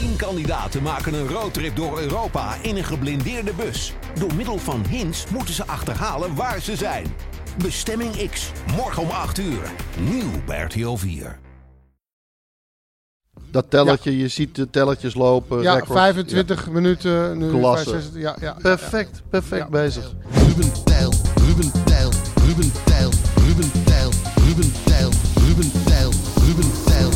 Tien kandidaten maken een roadtrip door Europa in een geblindeerde bus. Door middel van hints moeten ze achterhalen waar ze zijn. Bestemming X, morgen om 8 uur. Nieuw bij RTL 4. Dat telletje, je ziet de telletjes lopen. Ja, records. 25 minuten. Nu Klasse. 25, ja, ja, Ja. Perfect, perfect Ja. bezig. Ruben Tijl, Ruben Tijl, Ruben Tijl, Ruben Tijl, Ruben Tijl, Ruben Tijl, Ruben Tijl, Ruben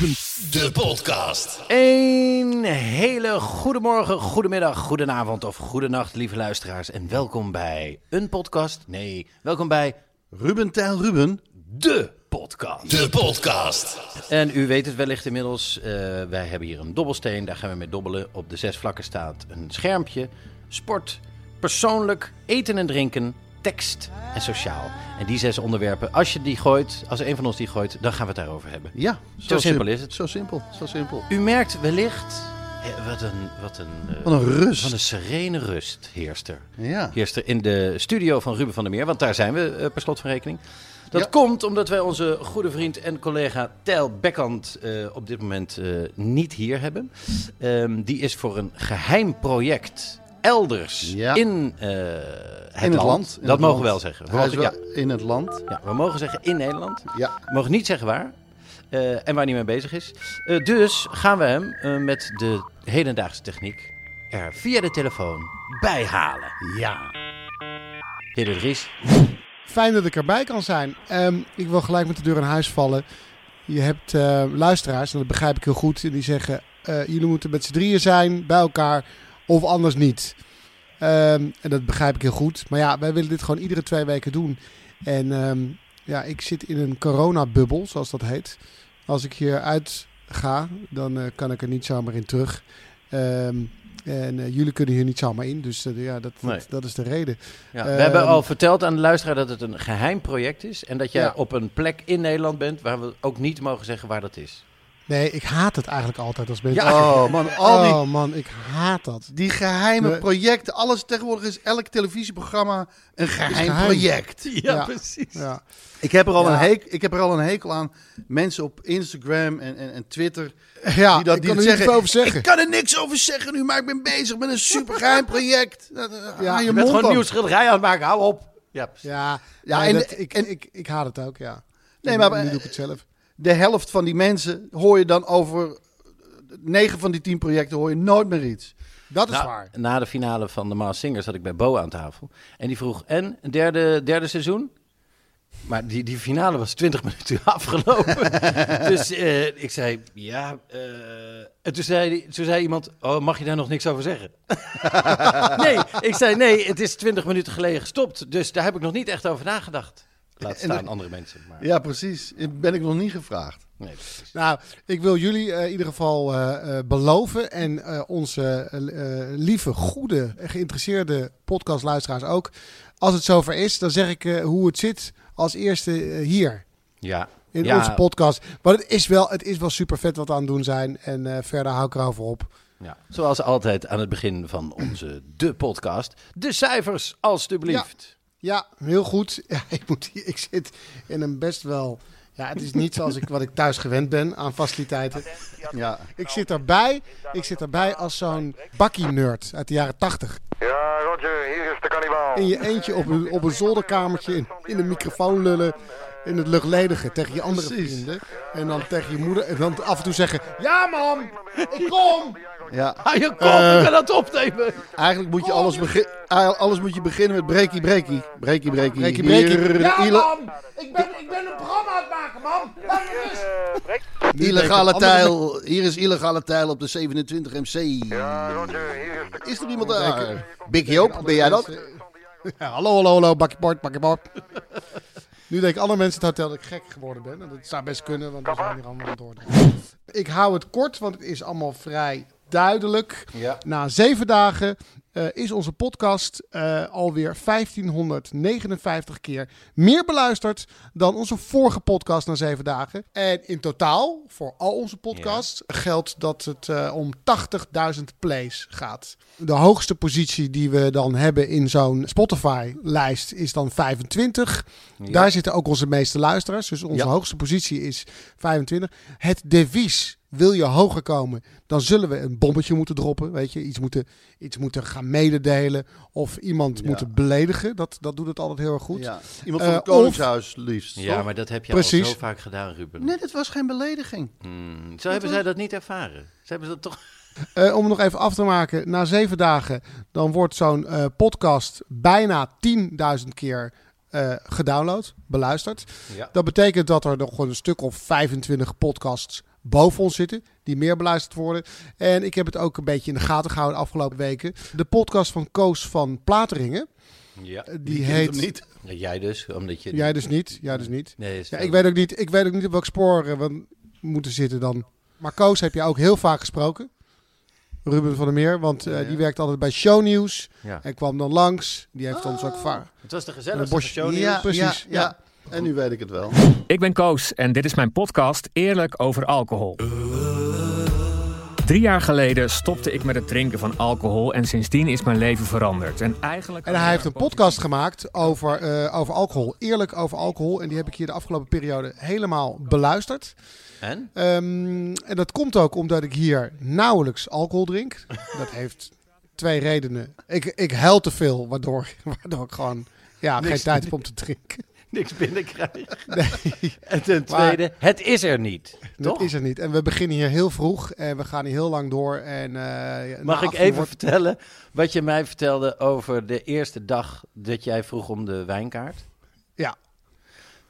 De podcast. Een hele goede morgen, goedemiddag, goedenavond of goedenacht, lieve luisteraars. En welkom bij een podcast. Nee, welkom bij Ruben Tijl Ruben. de podcast. De podcast. En u weet het wellicht inmiddels, eh, wij hebben hier een dobbelsteen. Daar gaan we mee dobbelen. Op de zes vlakken staat een schermpje. Sport, persoonlijk, eten en drinken, tekst en sociaal. En die zes onderwerpen, als je die gooit, als een van ons die gooit, dan gaan we het daarover hebben. Ja, Zo simpel is het. Zo simpel, zo simpel. U merkt wellicht, eh, wat een, wat een, eh, Wat een rust. Wat een serene rust heerst er. Ja. Heerst er in de studio van Ruben van der Meer, want daar zijn we eh, per slot van rekening. Dat Ja. komt omdat wij onze goede vriend en collega Tijl Bekkant op dit moment niet hier hebben. Ehm, die is voor een geheim project elders Ja. in, eh, het, in het land. land. in dat het mogen we land. wel zeggen. We mogen, wel ja, in het land. ja, we mogen zeggen in Nederland. Ja. We mogen niet zeggen waar. eh, en waar hij mee bezig is. Eh, dus gaan we hem eh, met de hedendaagse techniek er via de telefoon bij halen. Ja. Heer de Vries. Fijn dat ik erbij kan zijn. Ehm, ik wil gelijk met de deur in huis vallen. Je hebt eh, luisteraars, en dat begrijp ik heel goed, die zeggen: eh, jullie moeten met z'n drieën zijn bij elkaar of anders niet. Ehm, en dat begrijp ik heel goed. Maar ja, wij willen dit gewoon iedere twee weken doen. En ehm, ja, ik zit in een coronabubbel, zoals dat heet. Als ik hier uit ga, dan eh, kan ik er niet zomaar in terug. Ehm, en eh, jullie kunnen hier niet zomaar in, dus eh, ja, dat, Nee. dat, dat is de reden. Ja, we hebben al verteld aan de luisteraar dat het een geheim project is. En dat jij Ja. op een plek in Nederland bent waar we ook niet mogen zeggen waar dat is. Nee, ik haat het eigenlijk altijd als mensen... Oh man, al die, Oh man, ik haat dat. die geheime Nee. projecten. Alles tegenwoordig is elk televisieprogramma een geheim, geheim. project. Ja. precies. Ja. Ik heb, er al Ja. een hekel, ik heb er al een hekel aan mensen op Instagram en, en, en Twitter Ja, die dat ik die kan er zeggen, niet veel over zeggen. Ik kan er niks over zeggen nu, maar ik ben bezig met een supergeheim project. Ja, Ja, je Je bent gewoon nieuw schilderij aan het maken, hou op. Ja, precies. Ja, Ja, en- dat- ik, en- ik, ik haat het ook, ja. Nee, En maar- nu doe ik het zelf. De helft van die mensen hoor je dan over... Negen van die tien projecten hoor je nooit meer iets. Dat is Nou, waar. Na de finale van de Maas Singers zat ik bij Bo aan tafel. En die vroeg, en, een derde, derde seizoen? Maar die, die finale was 20 minuten afgelopen. dus eh, ik zei, ja. eh, en toen zei, toen zei iemand, oh, mag je daar nog niks over zeggen? nee, ik zei, nee, het is 20 minuten geleden gestopt. Dus daar heb ik nog niet echt over nagedacht. Laat staan de- andere mensen. Maar, Ja, precies. Ben ik nog niet gevraagd. nee, precies. Nou, ik wil jullie eh, in ieder geval eh, eh, beloven en onze lieve, goede, geïnteresseerde podcastluisteraars ook. Als het zover is, dan zeg ik hoe het zit als eerste hier. Ja. In Ja. onze podcast. Maar het is wel, het is wel super vet wat we aan het doen zijn. En verder hou ik erover op. Ja, zoals altijd aan het begin van onze de podcast. De cijfers, alstublieft. Ja, heel goed. Ja, ik, moet hier, ik zit in een best wel... Ja, het is niet zoals ik, wat ik thuis gewend ben aan faciliteiten. Ja. Ik zit erbij, ik zit erbij als zo'n bakkie-nerd uit de jaren tachtig. Ja, Roger, hier is de kannibaal. In je eentje op een, op een zolderkamertje in, in de microfoon lullen. In het luchtledige tegen je andere Precies. vrienden. En dan tegen je moeder. En dan af en toe zeggen: Ja, man, ik kom. Ja, Hou je kop, ik ben dat opnemen. eigenlijk moet je alles, begin, alles moet je beginnen met breakie breakie. Breakie breakie. Breakie, breakie. Hier, Ja, man! Ik ben, ik ben een programma aan het maken, man! Laat me rust! illegale tijl. Hier is illegale tijl op de 27 MC. Ja, Roger, hier is de Is er iemand daar? Big Joop, ben jij dat? Ja, hallo, hallo, hallo, bakje bord, bakje bord. Nu denken alle mensen in het hotel dat ik gek geworden ben. En dat zou best kunnen, want we zijn hier allemaal aan het. Ik hou het kort, want het is allemaal vrij duidelijk. Ja. Na zeven dagen eh, is onze podcast eh, alweer 1559 keer meer beluisterd dan onze vorige podcast na zeven dagen. En in totaal, voor al onze podcasts, geldt dat het eh, om 80.000 plays gaat. De hoogste positie die we dan hebben in zo'n Spotify-lijst is dan 25. Daar zitten ook onze meeste luisteraars. Dus onze Ja. hoogste positie is 25. Het devies wil je hoger komen, dan zullen we een bommetje moeten droppen. Weet je, iets moeten, iets moeten gaan mededelen of iemand Ja. moeten beledigen. Dat, dat doet het altijd heel erg goed. Ja. Iemand van Eh, het Koningshuis liefst. Ja, toch? maar dat heb je al zo vaak gedaan, Ruben. Nee, dit was geen belediging. Hmm, Zo hebben zij dat niet ervaren. Ze hebben dat toch... Eh, om het nog even af te maken, na zeven dagen, dan wordt zo'n eh, podcast bijna 10.000 keer eh, gedownload, beluisterd. Ja. Dat betekent dat er nog een stuk of 25 podcasts boven ons zitten, die meer beluisterd worden. En ik heb het ook een beetje in de gaten gehouden de afgelopen weken. De podcast van Koos van Plateringen, Ja. die, heet... hem niet. Ja, Jij dus, omdat je... Jij dus niet, jij dus niet. Nee, is Ja, ik, weet ook niet ik weet ook niet op welk spoor eh, we moeten zitten dan. Maar Koos heb je ook heel vaak gesproken. Ruben van der Meer, want eh, Ja. die werkt altijd bij Shownieuws. Ja. En kwam dan langs. Die heeft ons ook vaak. Het was de gezelligste show. Ja, precies, Ja, ja. ja. En nu weet ik het wel. Ik ben Koos en dit is mijn podcast Eerlijk over alcohol. Drie jaar geleden stopte ik met het drinken van alcohol en sindsdien is mijn leven veranderd. En eigenlijk. En hij heeft een podcast gemaakt over, eh, over alcohol. Eerlijk over alcohol. En die heb ik hier de afgelopen periode helemaal beluisterd. En? Ehm, en dat komt ook omdat ik hier nauwelijks alcohol drink. Dat heeft twee redenen. Ik, ik huil te veel, waardoor, waardoor ik gewoon ja, geen tijd heb om te drinken. Niks binnenkrijgen. Nee, En ten Maar- tweede, het is er niet. dat Toch? is er niet. En we beginnen hier heel vroeg en we gaan hier heel lang door. En, eh, Mag ik 18 even wordt- vertellen wat je mij vertelde over de eerste dag dat jij vroeg om de wijnkaart? Ja.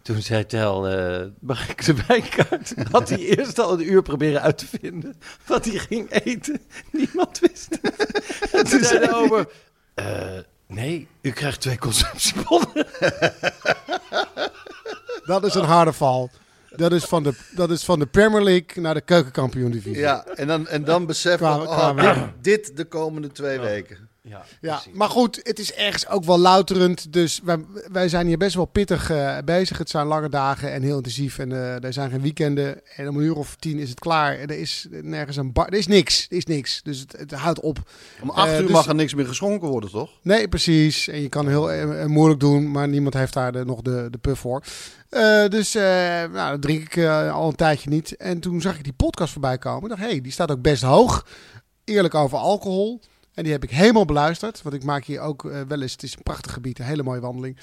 Toen zei Tel, eh, mag ik de wijnkaart? Had hij eerst al een uur proberen uit te vinden wat hij ging eten. Niemand wist het. En toen zei de ober, "Eh, nee, u krijgt twee consumptiebonnen. Dat is een harde val. Dat is, van de, dat is van de Premier League naar de keukenkampioen-divisie. Ja, en dan, en dan beseffen we, oh, we. dit, dit de komende twee weken. Ja, Ja, maar goed, het is ergens ook wel louterend. Dus wij, wij zijn hier best wel pittig eh, bezig. Het zijn lange dagen en heel intensief. En eh, er zijn geen weekenden. En om een uur of tien is het klaar. En er is nergens een bar. Er is niks. Er is niks. Dus het, het houdt op. Om acht Eh, uur dus- mag er niks meer geschonken worden, toch? Nee, precies. En je kan heel moeilijk doen, maar niemand heeft daar de, nog de, de puff voor. Dus eh, nou, dat drink ik al een tijdje niet. En toen zag ik die podcast voorbij komen. Ik dacht, hé, hey, die staat ook best hoog. Eerlijk over alcohol. En die heb ik helemaal beluisterd. Want ik maak hier ook eh, wel eens, het is een prachtig gebied, een hele mooie wandeling.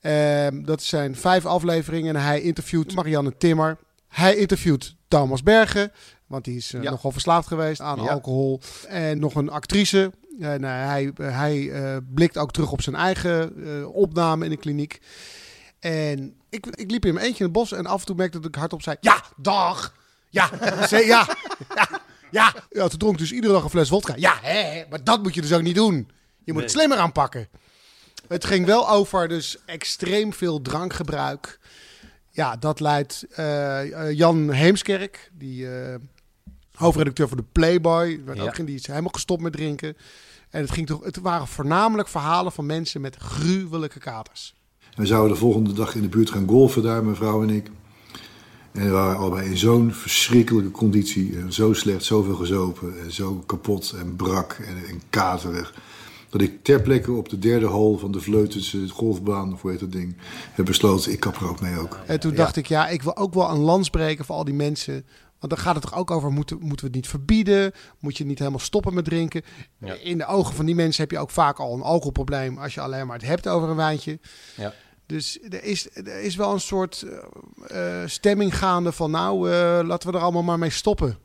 Ehm, dat zijn vijf afleveringen en hij interviewt Marianne Timmer. Hij interviewt Thomas Bergen, want die is eh, Ja. nogal verslaafd geweest aan Ja. alcohol. En nog een actrice. En eh, hij, hij eh, blikt ook terug op zijn eigen opname in de kliniek. En ik, ik liep in mijn eentje in het bos en af en toe merkte dat ik hardop zei... Ja, dag! Ja, ja, ja, ja. ja. Toen dronk dus iedere dag een fles vodka. Ja, hè, hè, maar dat moet je dus ook niet doen. Je moet het slimmer aanpakken. Het ging wel over dus extreem veel drankgebruik. Ja, dat leidt eh, eh, Jan Heemskerk, die eh, hoofdredacteur van de Playboy, werd Ja. ook, die is helemaal gestopt met drinken. En het, ging toch, het waren voornamelijk verhalen van mensen met gruwelijke katers. We zouden de volgende dag in de buurt gaan golfen daar, mijn vrouw en ik. En we waren allebei in zo'n verschrikkelijke conditie. En zo slecht, zoveel gezopen. En zo kapot en brak en, en katerig. Dat ik ter plekke op de derde hole van de Vleutense golfbaan, of hoe heet dat ding, heb besloten, ik kap er ook mee ook. En toen dacht ik, ja, ik wil ook wel een lans breken voor al die mensen. Want dan gaat het toch ook over, moeten, moeten we het niet verbieden? Moet je niet helemaal stoppen met drinken? In de ogen van die mensen heb je ook vaak al een alcoholprobleem als je alleen maar het hebt over een wijntje. Ja. Dus er is, er is wel een soort eh, stemming gaande van, nou, eh, laten we er allemaal maar mee stoppen.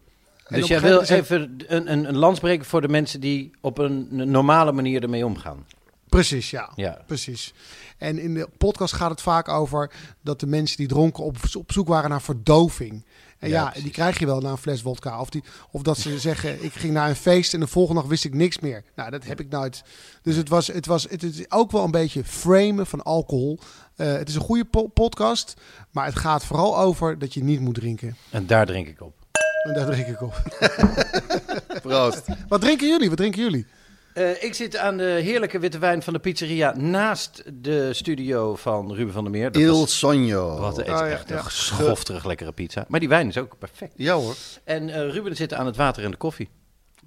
Dus jij wil even een, een, een lans breken voor de mensen die op een normale manier ermee omgaan. Precies, ja. Ja. Precies. En in de podcast gaat het vaak over dat de mensen die dronken op, op zoek waren naar verdoving. En Ja, die krijg je wel na een fles vodka. Of, die, of dat ze zeggen, ik ging naar een feest en de volgende dag wist ik niks meer. Nou, dat heb ik nooit. Dus het, was, het, was, het is ook wel een beetje framen van alcohol. Eh, het is een goede po- podcast, maar het gaat vooral over dat je niet moet drinken. En daar drink ik op. En daar drink ik op. Proost. Wat drinken jullie? Wat drinken jullie? Eh, ik zit aan de heerlijke witte wijn van de pizzeria naast de studio van Ruben van der Meer. Dat Il was- Sogno. Wat Oh, ja, echt ja. een schofterig lekkere pizza. Maar die wijn is ook perfect. Ja hoor. En eh, Ruben zit aan het water en de koffie.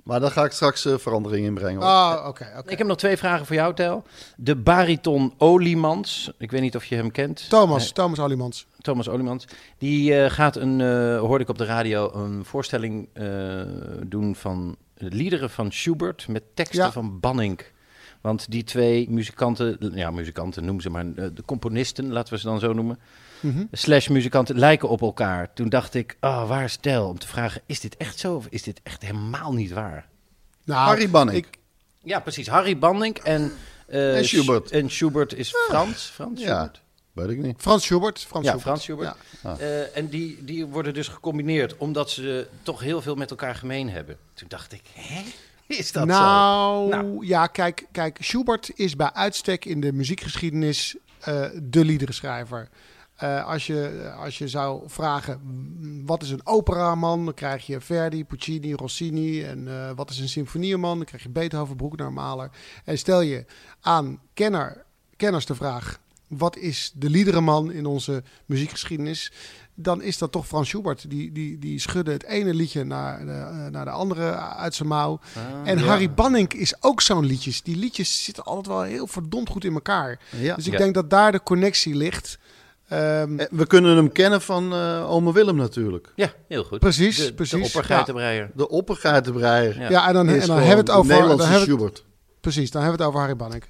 Maar daar ga ik straks eh, verandering in brengen. hoor. Ah, oké. oké. Ik heb nog twee vragen voor jou, Tel. De bariton Oliemans. Ik weet niet of je hem kent. Thomas, Thomas Alimans. Thomas Oliemans. Die eh, gaat een, eh, hoorde ik op de radio, een voorstelling eh, doen van liederen van Schubert met teksten Ja. van Banning. Want die twee muzikanten, ja muzikanten noemen ze maar, eh, de componisten, laten we ze dan zo noemen, Mhm. slash muzikanten, lijken op elkaar. Toen dacht ik, ah, waar is Tel? Om te vragen, is dit echt zo of is dit echt helemaal niet waar? Nou, Harry Banning. Ja, precies. Harry Banning en, eh, En Schubert. Sch- En Schubert is Frans. Frans Ja. Schubert. Weet ik niet. Frans Schubert. Frans Ja, Schubert. Frans Schubert. Ja. Eh, en die, die worden dus gecombineerd omdat ze toch heel veel met elkaar gemeen hebben. Toen dacht ik, hè? Is dat nou, zo? Nou. ja, kijk, kijk, Schubert is bij uitstek in de muziekgeschiedenis eh, de liederenschrijver. Eh, als, je, als je zou vragen, mm, wat is een operaman? Dan krijg je Verdi, Puccini, Rossini. En eh, wat is een symfonieman? Dan krijg je Beethoven, Bruckner, Mahler. En stel je aan kenner, kenners de vraag, wat is de liederenman in onze muziekgeschiedenis? Dan is dat toch Frans Schubert. Die, die, die schudde het ene liedje naar de, eh, naar de andere uit zijn mouw. en Harry Banning is ook zo'n liedjes. Die liedjes zitten altijd wel heel verdomd goed in elkaar. Ja. Dus ik Ja. denk dat daar de connectie ligt. Ehm, Eh, We kunnen hem kennen van eh Ome Willem natuurlijk. Ja, heel goed. Precies, de, precies. De oppergeitenbreier. De oppergeitenbreier. Ja. ja, en dan, en dan hebben we het over. Nederlandse Schubert. precies, dan hebben we het over Harry Banning.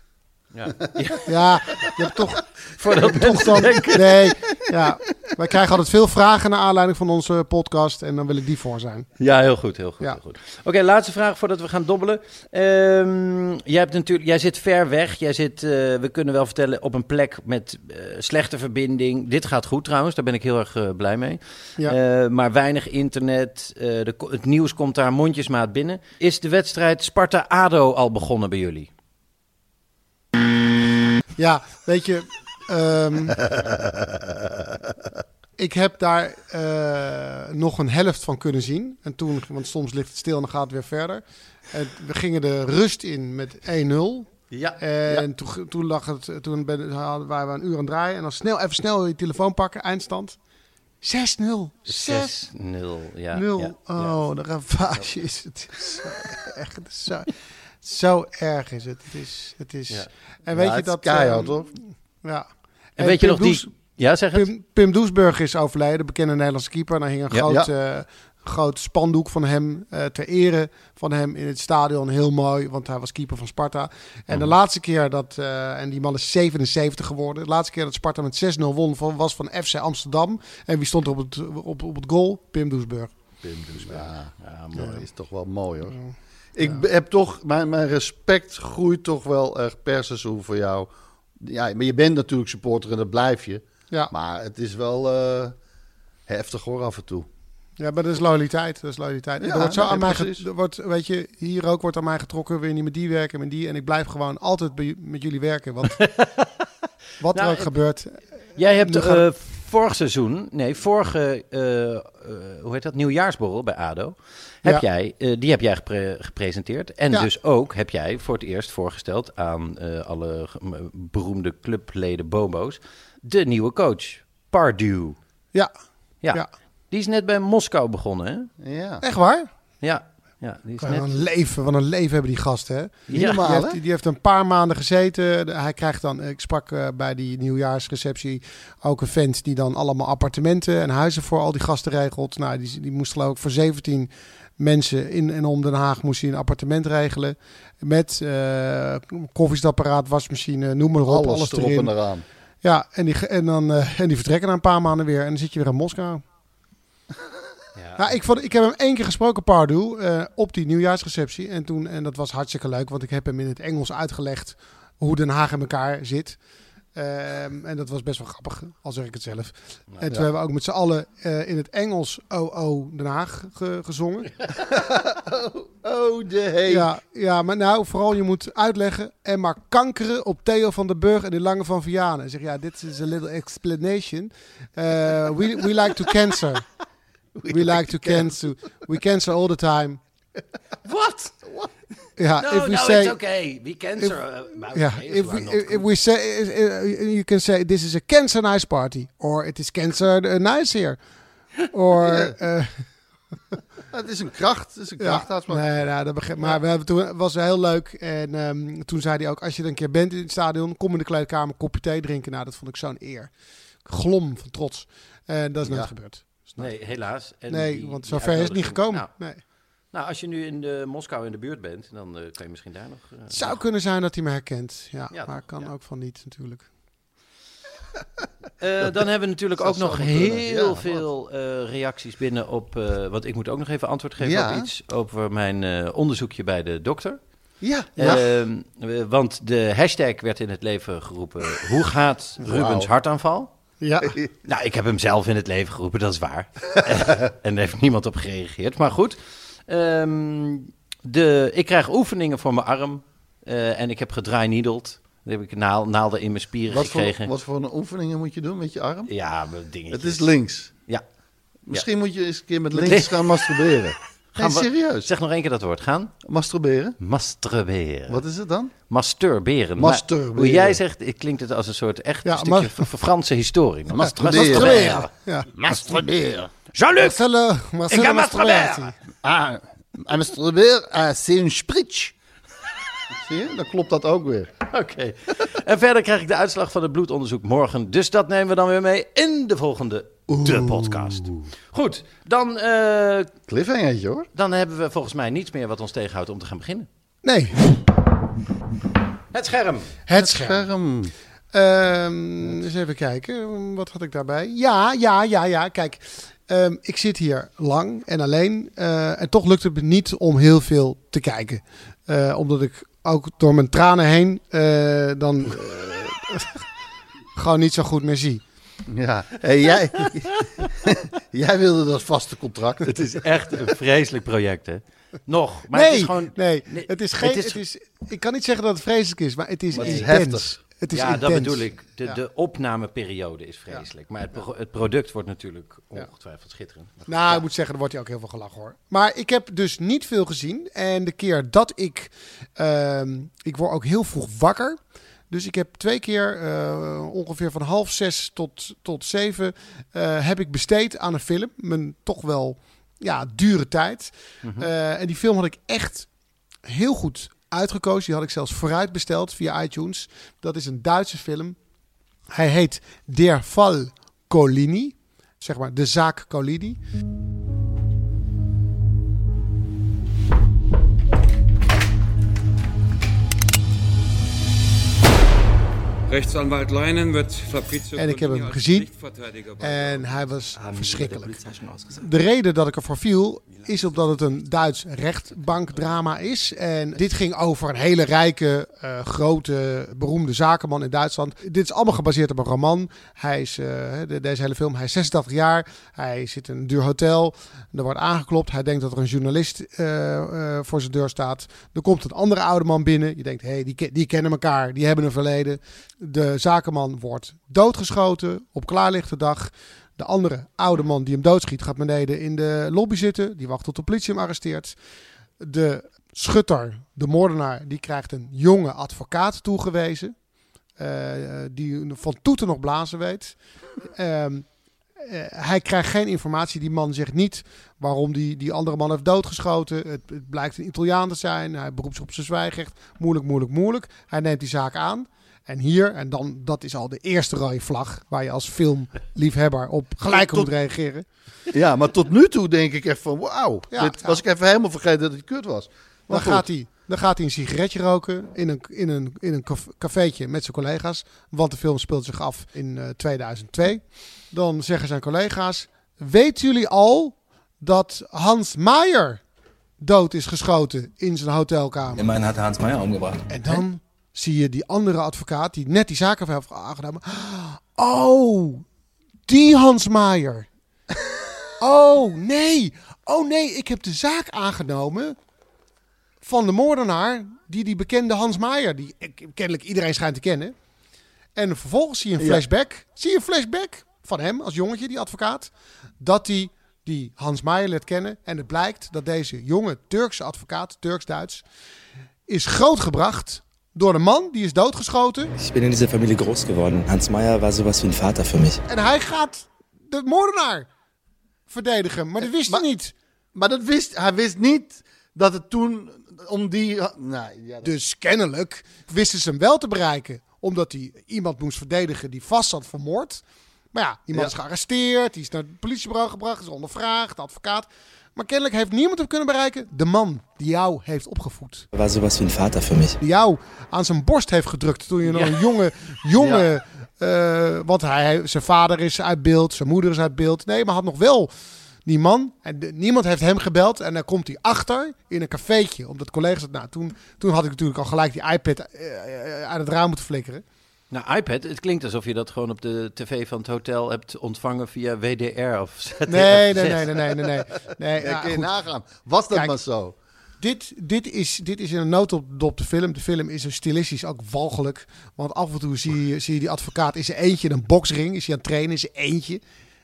Ja. ja. Ja, je hebt toch. Toch mensen dan, denken. nee, ja. Wij krijgen altijd veel vragen naar aanleiding van onze podcast. En dan wil ik die voor zijn. Ja, heel goed, heel goed. Ja. heel goed. Oké, laatste vraag voordat we gaan dobbelen. Ehm, jij, hebt natuurlijk, jij zit ver weg. Jij zit, eh, we kunnen wel vertellen, op een plek met eh, slechte verbinding. Dit gaat goed trouwens, daar ben ik heel erg eh, blij mee. Ja. Maar weinig internet. de, het nieuws komt daar mondjesmaat binnen. Is de wedstrijd Sparta-ADO al begonnen bij jullie? Ja, weet je. ehm, ik heb daar eh, nog een helft van kunnen zien. En toen, want soms ligt het stil en dan gaat het weer verder. En we gingen de rust in met 1-0. Ja. En toen, toen lag het, toen ben, waren we een uur aan het draaien. En dan snel, even snel je telefoon pakken, eindstand. 6-0. 6 6-0. Ja, Nul. ja, ja. oh, de ravage is het. is zo zo, erg is het. Het is. Het is Ja. En weet Ja, je dat. keihard, ehm, hoor. Ja. En weet je Pim nog die... Ja, zeg het. Pim, Pim Doesburg is overleden, de bekende Nederlandse keeper. Daar hing een Ja. groot, groot spandoek van hem eh, ter ere van hem in het stadion. Heel mooi, want hij was keeper van Sparta. En de laatste keer dat, eh, en die man is 77 geworden. De laatste keer dat Sparta met 6-0 won van, was van FC Amsterdam. En wie stond er op het, op, op het goal? Pim Doesburg. Ja, Ja, mooi. mooi. is toch wel mooi hoor. Ik heb toch, mijn, mijn respect groeit toch wel echt per seizoen voor jou. Ja, maar je bent natuurlijk supporter en dat blijf je. Ja. Maar het is wel eh, heftig hoor af en toe. Ja, maar dat is loyaliteit. Dat is loyaliteit. Ja, er wordt zo aan mij er wordt, weet je, hier ook wordt aan mij getrokken. Wil je niet met die werken, met die. En ik blijf gewoon altijd bij, met jullie werken. Want wat Nou, er ook het- gebeurt. Jij hebt eh, vorig seizoen, nee, vorige, eh, eh, hoe heet dat, nieuwjaarsborrel bij ADO. Heb Ja. jij, eh, die heb jij gepre- gepresenteerd. En Ja. dus ook heb jij voor het eerst voorgesteld aan eh, alle beroemde clubleden Bobo's de nieuwe coach, Pardew. Ja, Ja. Ja. Die is net bij Moskou begonnen, hè? Ja. echt waar? Ja, ja die is net... een leven, wat een leven hebben die gasten. Hè? Ja. normaal, die, hè? heeft, die heeft een paar maanden gezeten. Hij krijgt dan, ik sprak eh, bij die nieuwjaarsreceptie ook een vent die dan allemaal appartementen en huizen voor al die gasten regelt. Nou, die, die moest geloof ik voor 17 mensen in en om Den Haag moest hij een appartement regelen. Met eh koffiezetapparaat, wasmachine, noem maar op, alles, Alles erop erin. en eraan. Ja, en die, ge- en, dan, eh, en die vertrekken na een paar maanden weer en dan zit je weer in Moskou. Ja. Nou, ik, vond, ik heb hem één keer gesproken, Pardoel, eh, op die nieuwjaarsreceptie. En, toen, en dat was hartstikke leuk, want ik heb hem in het Engels uitgelegd hoe Den Haag in elkaar zit. Ehm, en dat was best wel grappig, al zeg ik het zelf. en toen hebben we ook met z'n allen eh, in het Engels OO Den Haag ge- gezongen. Oh, de hey. Ja, ja, maar nou, vooral je moet uitleggen en maar kankeren op Theo van den Burg en de Lange van Vianen. Zeg ja, dit is a little explanation. Uh, we, we like to cancer. We, like to cancel. We cancel all the time. What? Ja, No, if we no, say, it's okay. We cancer. uh, ja, if we not if we say, uh, you can say this is a cancer nice party, or it is cancer uh, nice here, or. uh, Het is een kracht. Het is een Ja, kracht. maar nee, nou, dat begrijp, maar we hebben toen het was heel leuk. En ehm, toen zei hij ook: Als je er een keer bent in het stadion, kom in de kleedkamer een kopje thee drinken. Nou, dat vond ik zo'n eer. Glom van trots. En dat is nooit Ja. gebeurd. Nee, helaas. En nee, die- want zover is het niet gekomen. Nou, nee. Nou, als je nu in de Moskou in de buurt bent, dan eh, kan je misschien daar nog... eh, Het zou nog- kunnen zijn dat hij me herkent. Ja, Ja, maar kan ja. ook van niet natuurlijk. Eh, dan hebben we natuurlijk ook nog heel Ja, veel eh, reacties binnen op... eh, want ik moet ook nog even antwoord geven Ja. op iets over mijn eh, onderzoekje bij de dokter. Ja. Want de hashtag werd in het leven geroepen... Hoe gaat Rubens hartaanval? Ja, Nou, ik heb hem zelf in het leven geroepen, dat is waar. en daar heeft niemand op gereageerd. Maar goed, ehm, de, ik krijg oefeningen voor mijn arm. eh, en ik heb gedraainiedeld. Dan heb ik naal, naalden in mijn spieren Wat voor, gekregen. wat voor een oefeningen moet je doen met je arm? Ja, dingetjes. Het is links. Ja. Misschien moet je eens een keer met links. gaan masturberen. Gaan Nee, we- serieus. Zeg nog één keer dat woord. Gaan? Masturberen? Masturberen. Wat is het dan? Masturberen. Maar Masturberen. hoe jij zegt, het klinkt het als een soort echt Ja, stukje Franse historie. Maar Masturberen. Masturberen. ja. Masturberen. Jean-Luc! Marcelo, Marcelo Ik ga masturberen. Ah, en masturberen, ah, c'est un spritz. Zie je? Dan klopt dat ook weer. Oké. En verder krijg ik de uitslag van het bloedonderzoek morgen. Dus dat nemen we dan weer mee in de volgende De Podcast. Goed, dan, eh, Cliffhangertje hoor. dan hebben we volgens mij niets meer wat ons tegenhoudt om te gaan beginnen. Nee, Het scherm. het scherm. Scherm. Ehm, eens even kijken, wat had ik daarbij? Ja, ja, ja, ja. Kijk, ehm, ik zit hier lang en alleen. eh, en toch lukt het me niet om heel veel te kijken. Eh, omdat ik ook door mijn tranen heen eh, dan eh, gewoon niet zo goed meer zie. Ja. Hey, jij, jij wilde dat vaste contract. Het is echt een vreselijk project, hè? Nog. Maar nee, het is gewoon... nee, Nee, het is geen. het Het is- ik kan niet zeggen dat het vreselijk is, maar het is Maar het is heftig. Het is ja, dat bedoel ik. De, Ja. de opnameperiode is vreselijk. Maar het, pro- het product wordt natuurlijk ongetwijfeld schitterend. Nou, ik moet zeggen, er wordt hier ook heel veel gelachen hoor. Maar ik heb dus niet veel gezien. En de keer dat ik... ehm, ik word ook heel vroeg wakker. Dus ik heb twee keer eh, ongeveer van half zes tot, tot zeven... eh, heb ik besteed aan een film. Mijn toch wel ja, dure tijd. Eh, en die film had ik echt heel goed uitgekozen. Die had ik zelfs vooruit besteld via iTunes. Dat is een Duitse film. Hij heet Der Fall Colini. Zeg maar de zaak Colini. Rechtsanwalt Leinen wird Fabrizio En ik heb hem gezien. En hij was verschrikkelijk. De reden dat ik ervoor viel, is omdat het een Duits rechtbankdrama is. En dit ging over een hele rijke, eh, grote, beroemde zakenman in Duitsland. Dit is allemaal gebaseerd op een roman. Hij is, eh, de- deze hele film, hij is 86 jaar. Hij zit in een duur hotel. Er wordt aangeklopt. Hij denkt dat er een journalist eh, eh, voor zijn deur staat. Er komt een andere oude man binnen. Je denkt, hé, hey, die, die kennen elkaar. Die hebben een verleden. De zakenman wordt doodgeschoten op klaarlichte dag. De andere oude man die hem doodschiet gaat beneden in de lobby zitten. Die wacht tot de politie hem arresteert. De schutter, de moordenaar, die krijgt een jonge advocaat toegewezen. eh, die van toeten nog blazen weet. Ehm, eh, hij krijgt geen informatie. Die man zegt niet waarom die, die andere man heeft doodgeschoten. Het, het blijkt een Italiaan te zijn. Hij beroept zich op zijn zwijgrecht. Moeilijk, moeilijk, moeilijk. Hij neemt die zaak aan. En hier, en dan, dat is al de eerste rode vlag waar je als filmliefhebber op gelijk Tot- moet reageren. Ja, maar tot nu toe denk ik echt van wauw. Ja, dit ja. was ik even helemaal vergeten dat het kut was. Maar Dan goed. gaat, hij, dan gaat hij een sigaretje roken in een, in een, in een caf- cafeetje met zijn collega's. Want de film speelt zich af in eh, 2002. Dan zeggen zijn collega's: Weten jullie al dat Hans Maier dood is geschoten in zijn hotelkamer. Immerhin hat Hans Meier umgebracht. En dan zie je die andere advocaat die net die zaken heeft aangenomen. Oh, die Hans Maier. Oh nee, oh nee, ik heb de zaak aangenomen van de moordenaar die die bekende Hans Maier, die ik- kennelijk iedereen schijnt te kennen. En vervolgens zie je een Ja. flashback. Zie je een flashback van hem als jongetje, die advocaat. Dat hij die Hans Maier leert kennen. En het blijkt dat deze jonge Turkse advocaat, Turks-Duits, is grootgebracht door een man die is doodgeschoten. Ich bin in dieser Familie groß geworden. Hans Meier war sowas wie ein Vater für mich. En hij gaat de moordenaar verdedigen. Maar dat wist hij niet. Maar dat wist, hij wist niet dat het toen om die... Nou, ja, dat- Dus kennelijk wisten ze hem wel te bereiken. Omdat hij iemand moest verdedigen die vast zat vermoord. Maar ja, iemand Ja. is gearresteerd. Die is naar het politiebureau gebracht. Is ondervraagd. De advocaat. Maar kennelijk heeft niemand hem kunnen bereiken. De man die jou heeft opgevoed. Er war sowas wie Vater für mich. Die jou aan zijn borst heeft gedrukt toen je nog een jonge... jonge eh, want hij, zijn vader is uit beeld. Zijn moeder is uit beeld. Nee, maar had nog wel die man. Niemand heeft hem gebeld. En dan komt hij achter in een cafeetje. Omdat collega's... Nou, toen, toen had ik natuurlijk al gelijk die iPad eh, eh, uit het raam moeten flikkeren. Nou, iPad, het klinkt alsof je dat gewoon op de tv van het hotel hebt ontvangen via WDR of ZDF. Nee, nee, nee, nee, nee, nee. nee. nee Ja, ja, kun je goed. nagaan. Was dat Kijk, maar zo? Dit, dit, is, dit is in een notendop de film. De film is er stilistisch ook walgelijk. Want af en toe zie je, zie je die advocaat in zijn eentje in een boksring. Is hij aan het trainen in zijn eentje.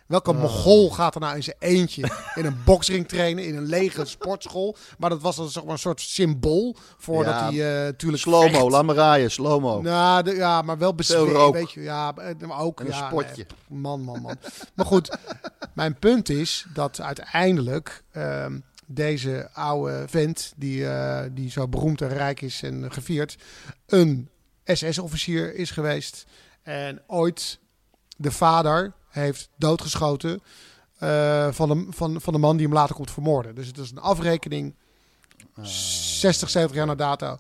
Welke Oh. mogol gaat er nou in zijn eentje in een boksring trainen in een lege sportschool? Maar dat was dan zeg maar een soort symbool voordat Ja, hij eh natuurlijk Slow-mo, vecht. laat me raaien, slow-mo. Nou, de- ja, maar wel Veel bezweet, rook. weet je. Ja, eh, maar ook En een ja, spotje. nee, man, man, man. maar goed, mijn punt is dat uiteindelijk ehm, deze oude vent, die, eh, die zo beroemd en rijk is en gevierd, een SS-officier is geweest. En ooit de vader heeft doodgeschoten eh, van, de, van, van de man die hem later komt vermoorden. Dus het is een afrekening 60, 70 jaar na dato.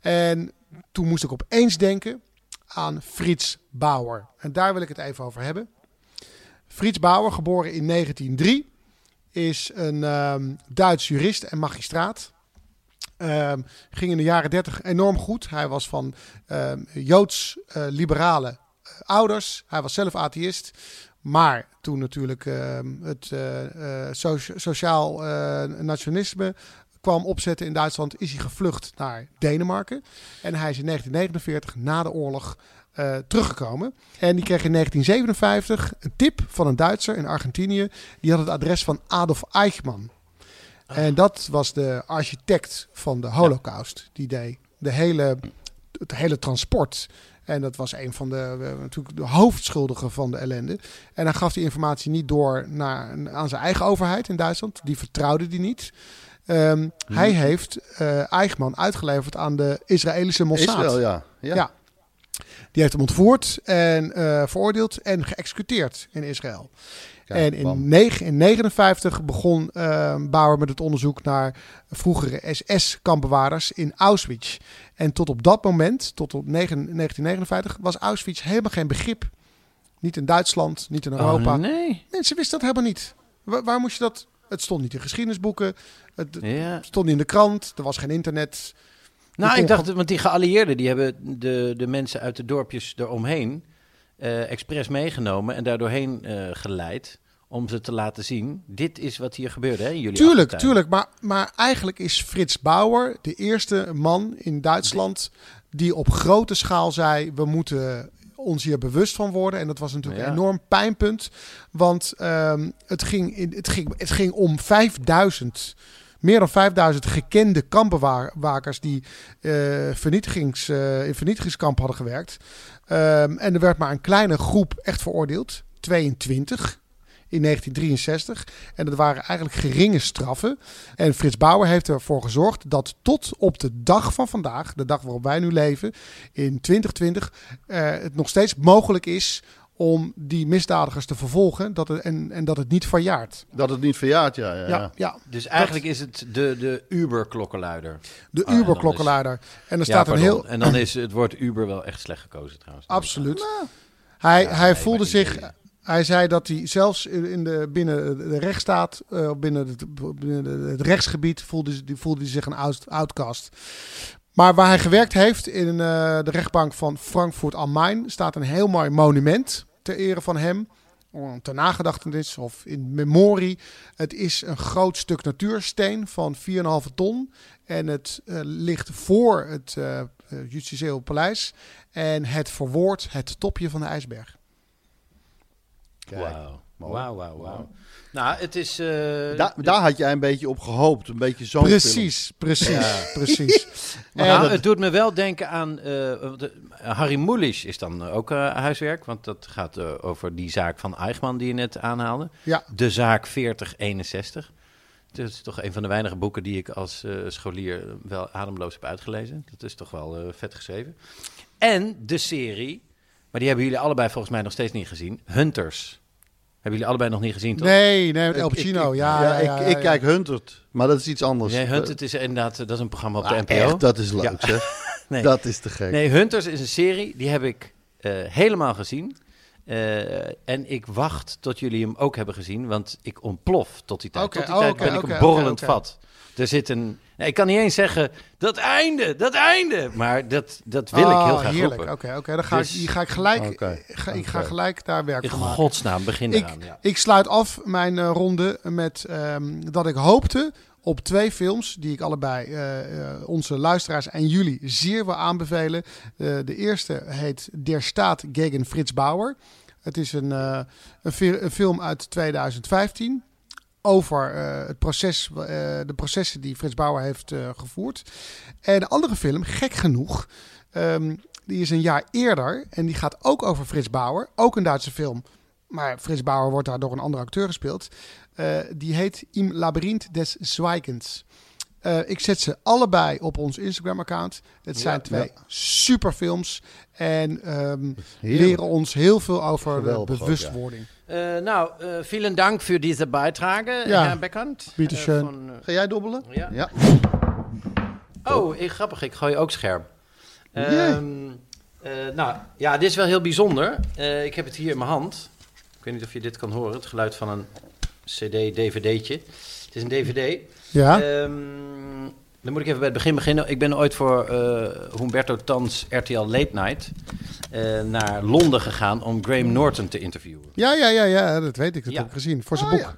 En toen moest ik opeens denken aan Frits Bauer. En daar wil ik het even over hebben. Frits Bauer, geboren in 1903, is een ehm, Duits jurist en magistraat. Ehm, ging in de jaren 30 enorm goed. Hij was van ehm, Joods-liberale eh, ouders. Hij was zelf atheïst. Maar toen natuurlijk ehm, het eh, eh, socia- sociaal eh, nationalisme kwam opzetten in Duitsland, is hij gevlucht naar Denemarken. En hij is in 1949, na de oorlog, teruggekomen. En die kreeg in 1957 een tip van een Duitser in Argentinië. Die had het adres van Adolf Eichmann. En dat was de architect van de Holocaust. Die deed de hele, het hele transport. En dat was een van de, natuurlijk de hoofdschuldigen van de ellende. En hij gaf die informatie niet door naar, aan zijn eigen overheid in Duitsland. Die vertrouwde die niet. Ehm, Hij heeft eh Eichmann uitgeleverd aan de Israëlische Mossad. Israël, ja. Ja. Die heeft hem ontvoerd en eh, veroordeeld en geëxecuteerd in Israël. Kijk, en in bam. 1959 begon eh, Bauer met het onderzoek naar vroegere SS-kampbewaarders in Auschwitz. En tot op dat moment, tot op 9 1959, was Auschwitz helemaal geen begrip. Niet in Duitsland, niet in Europa. Oh, nee. Mensen wisten dat helemaal niet. Wa- waar moest je dat? Het stond niet in geschiedenisboeken. Het Ja. stond niet in de krant. Er was geen internet. Nou, ik dacht, want die geallieerden, die hebben de, de mensen uit de dorpjes eromheen eh expres meegenomen en daardoorheen eh geleid om ze te laten zien. Dit is wat hier gebeurde, hè, jullie Tuurlijk, achtertuin. tuurlijk. Maar, maar eigenlijk is Frits Bauer de eerste man in Duitsland die op grote schaal zei: we moeten ons hier bewust van worden. En dat was natuurlijk Ja. een enorm pijnpunt. Want ehm, het, ging in, het, ging, het ging om 5000. Meer dan 5000 gekende kampbewakers die eh, vernietigings, in vernietigingskamp hadden gewerkt. Ehm, en er werd maar een kleine groep echt veroordeeld. 22 in 1963. En dat waren eigenlijk geringe straffen. En Frits Bauer heeft ervoor gezorgd dat tot op de dag van vandaag, de dag waarop wij nu leven, in 2020, eh, het nog steeds mogelijk is om die misdadigers te vervolgen dat het, en, en dat het niet verjaart. Dat het niet verjaart, ja. ja, Ja, ja. ja. Dus eigenlijk is het de, de Uber-klokkenluider. De Ah, en dan Uber-klokkenluider. En er Ja, staat een heel... En dan is het woord Uber wel echt slecht gekozen trouwens. Absoluut. Hij, hij nee, voelde zich... Hij zei dat hij zelfs in de, binnen de rechtsstaat, eh, binnen, het, binnen het rechtsgebied, voelde, hij- voelde hij zich een out- outcast. Maar waar hij gewerkt heeft, in eh, de rechtbank van Frankfurt am Main, staat een heel mooi monument ter ere van hem. Ter nagedachtenis of in memorie. Het is een groot stuk natuursteen van 4,5 ton. En het eh, ligt voor het eh eh, justitieel paleis. En het verwoordt het topje van de ijsberg. Wauw. Wauw, wauw, wauw. Nou, het is... eh, Daar, de- daar had jij een beetje op gehoopt. Een beetje zo'n Precies, film. precies, Ja. precies. Maar het doet me wel denken aan... eh, de- Harry Mulisch is dan ook eh, huiswerk. Want dat gaat eh, over die zaak van Eichmann die je net aanhaalde. Ja. De zaak 4061. Dat is toch een van de weinige boeken die ik als scholier wel ademloos heb uitgelezen. Dat is toch wel eh, vet geschreven. En de serie, maar die hebben jullie allebei volgens mij nog steeds niet gezien. Hunters. Hebben jullie allebei nog niet gezien, toch? Nee, nee, met El ik- Pacino. ik- ja, ja, ja, ik, ja, ik ja. kijk Hunted, maar dat is iets anders. Nee, Hunters is inderdaad, dat is een programma op de Ah, NPO. echt, dat is leuk, Ja. zeg. nee. Dat is te gek. Nee, Hunters is een serie, die heb ik eh, helemaal gezien. Eh, en ik wacht tot jullie hem ook hebben gezien, want ik ontplof tot die tijd. Oké, tot die tijd ben ik een borrelend vat. Er zit een... Nee, ik kan niet eens zeggen, dat einde, dat einde. Maar dat, dat wil ik heel Oh, graag heerlijk. roepen. Oké, oké. Dan ga, Dus- ik, ga ik gelijk, ga, ik ga gelijk daar werk In van maken. godsnaam, begin ik, eraan. Ja. ik sluit af mijn eh, ronde met ehm, dat ik hoopte op twee films die ik allebei eh, eh, onze luisteraars en jullie zeer wil aanbevelen. Eh, de eerste heet Der Staat gegen Frits Bauer. Het is een, eh, een, een film uit 2015 over eh, het proces, eh, de processen die Frits Bauer heeft eh, gevoerd. En de andere film, gek genoeg, ehm, die is een jaar eerder en die gaat ook over Frits Bauer, ook een Duitse film. Maar Frits Bauer wordt daar door een andere acteur gespeeld. Die heet Im Labyrinth des Zwijgens. Eh, ik zet ze allebei op ons Instagram-account. Het zijn Ja, twee ja. superfilms en ehm, leren ons heel veel over Geweldig ook, bewustwording. Eh, nou, eh, vielen Dank für diese Beiträge, Ja, Herr Beckant. bitteschön. Eh, van, eh, Ga jij dobbelen? Ja. Oh, ik, grappig. Ik gooi ook scherp. Ehm, eh, nou, ja, dit is wel heel bijzonder. Eh, ik heb het hier in mijn hand. Ik weet niet of je dit kan horen. Het geluid van een CD-DVD'tje. Het is een DVD. Ja. Ehm, dan moet ik even bij het begin beginnen. Ik ben ooit voor eh, Humberto Tans RTL Late Night eh, naar Londen gegaan om Graham Norton te interviewen. Ja, ja, ja, ja, dat weet ik. Dat Ja. heb ik gezien. Voor zijn Oh, boek.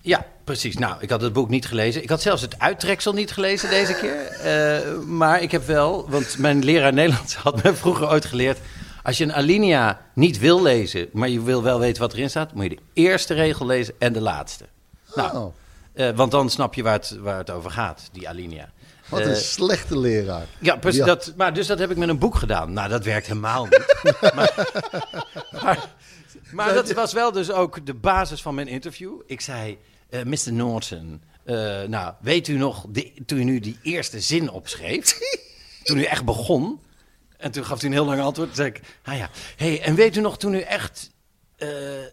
Ja, precies. Nou, ik had het boek niet gelezen. Ik had zelfs het uittreksel niet gelezen deze keer. Eh, maar ik heb wel, want mijn leraar Nederlands had me vroeger ooit geleerd... als je een alinea niet wil lezen, maar je wil wel weten wat erin staat... moet je de eerste regel lezen en de laatste. Nou, Oh, want dan snap je waar het, waar het over gaat, die alinea. Wat Eh, een slechte leraar. ja, precies. Ja. Dat, maar dus dat heb ik met een boek gedaan. Nou, dat werkt helemaal niet. maar, maar, maar dat was wel dus ook de basis van mijn interview. Ik zei, eh Mr. Norton, eh, nou, weet u nog, de, toen u nu die eerste zin opschreef, toen u echt begon, en toen gaf u een heel lang antwoord, toen zei ik, ah ja, hey, en weet u nog toen u echt eh,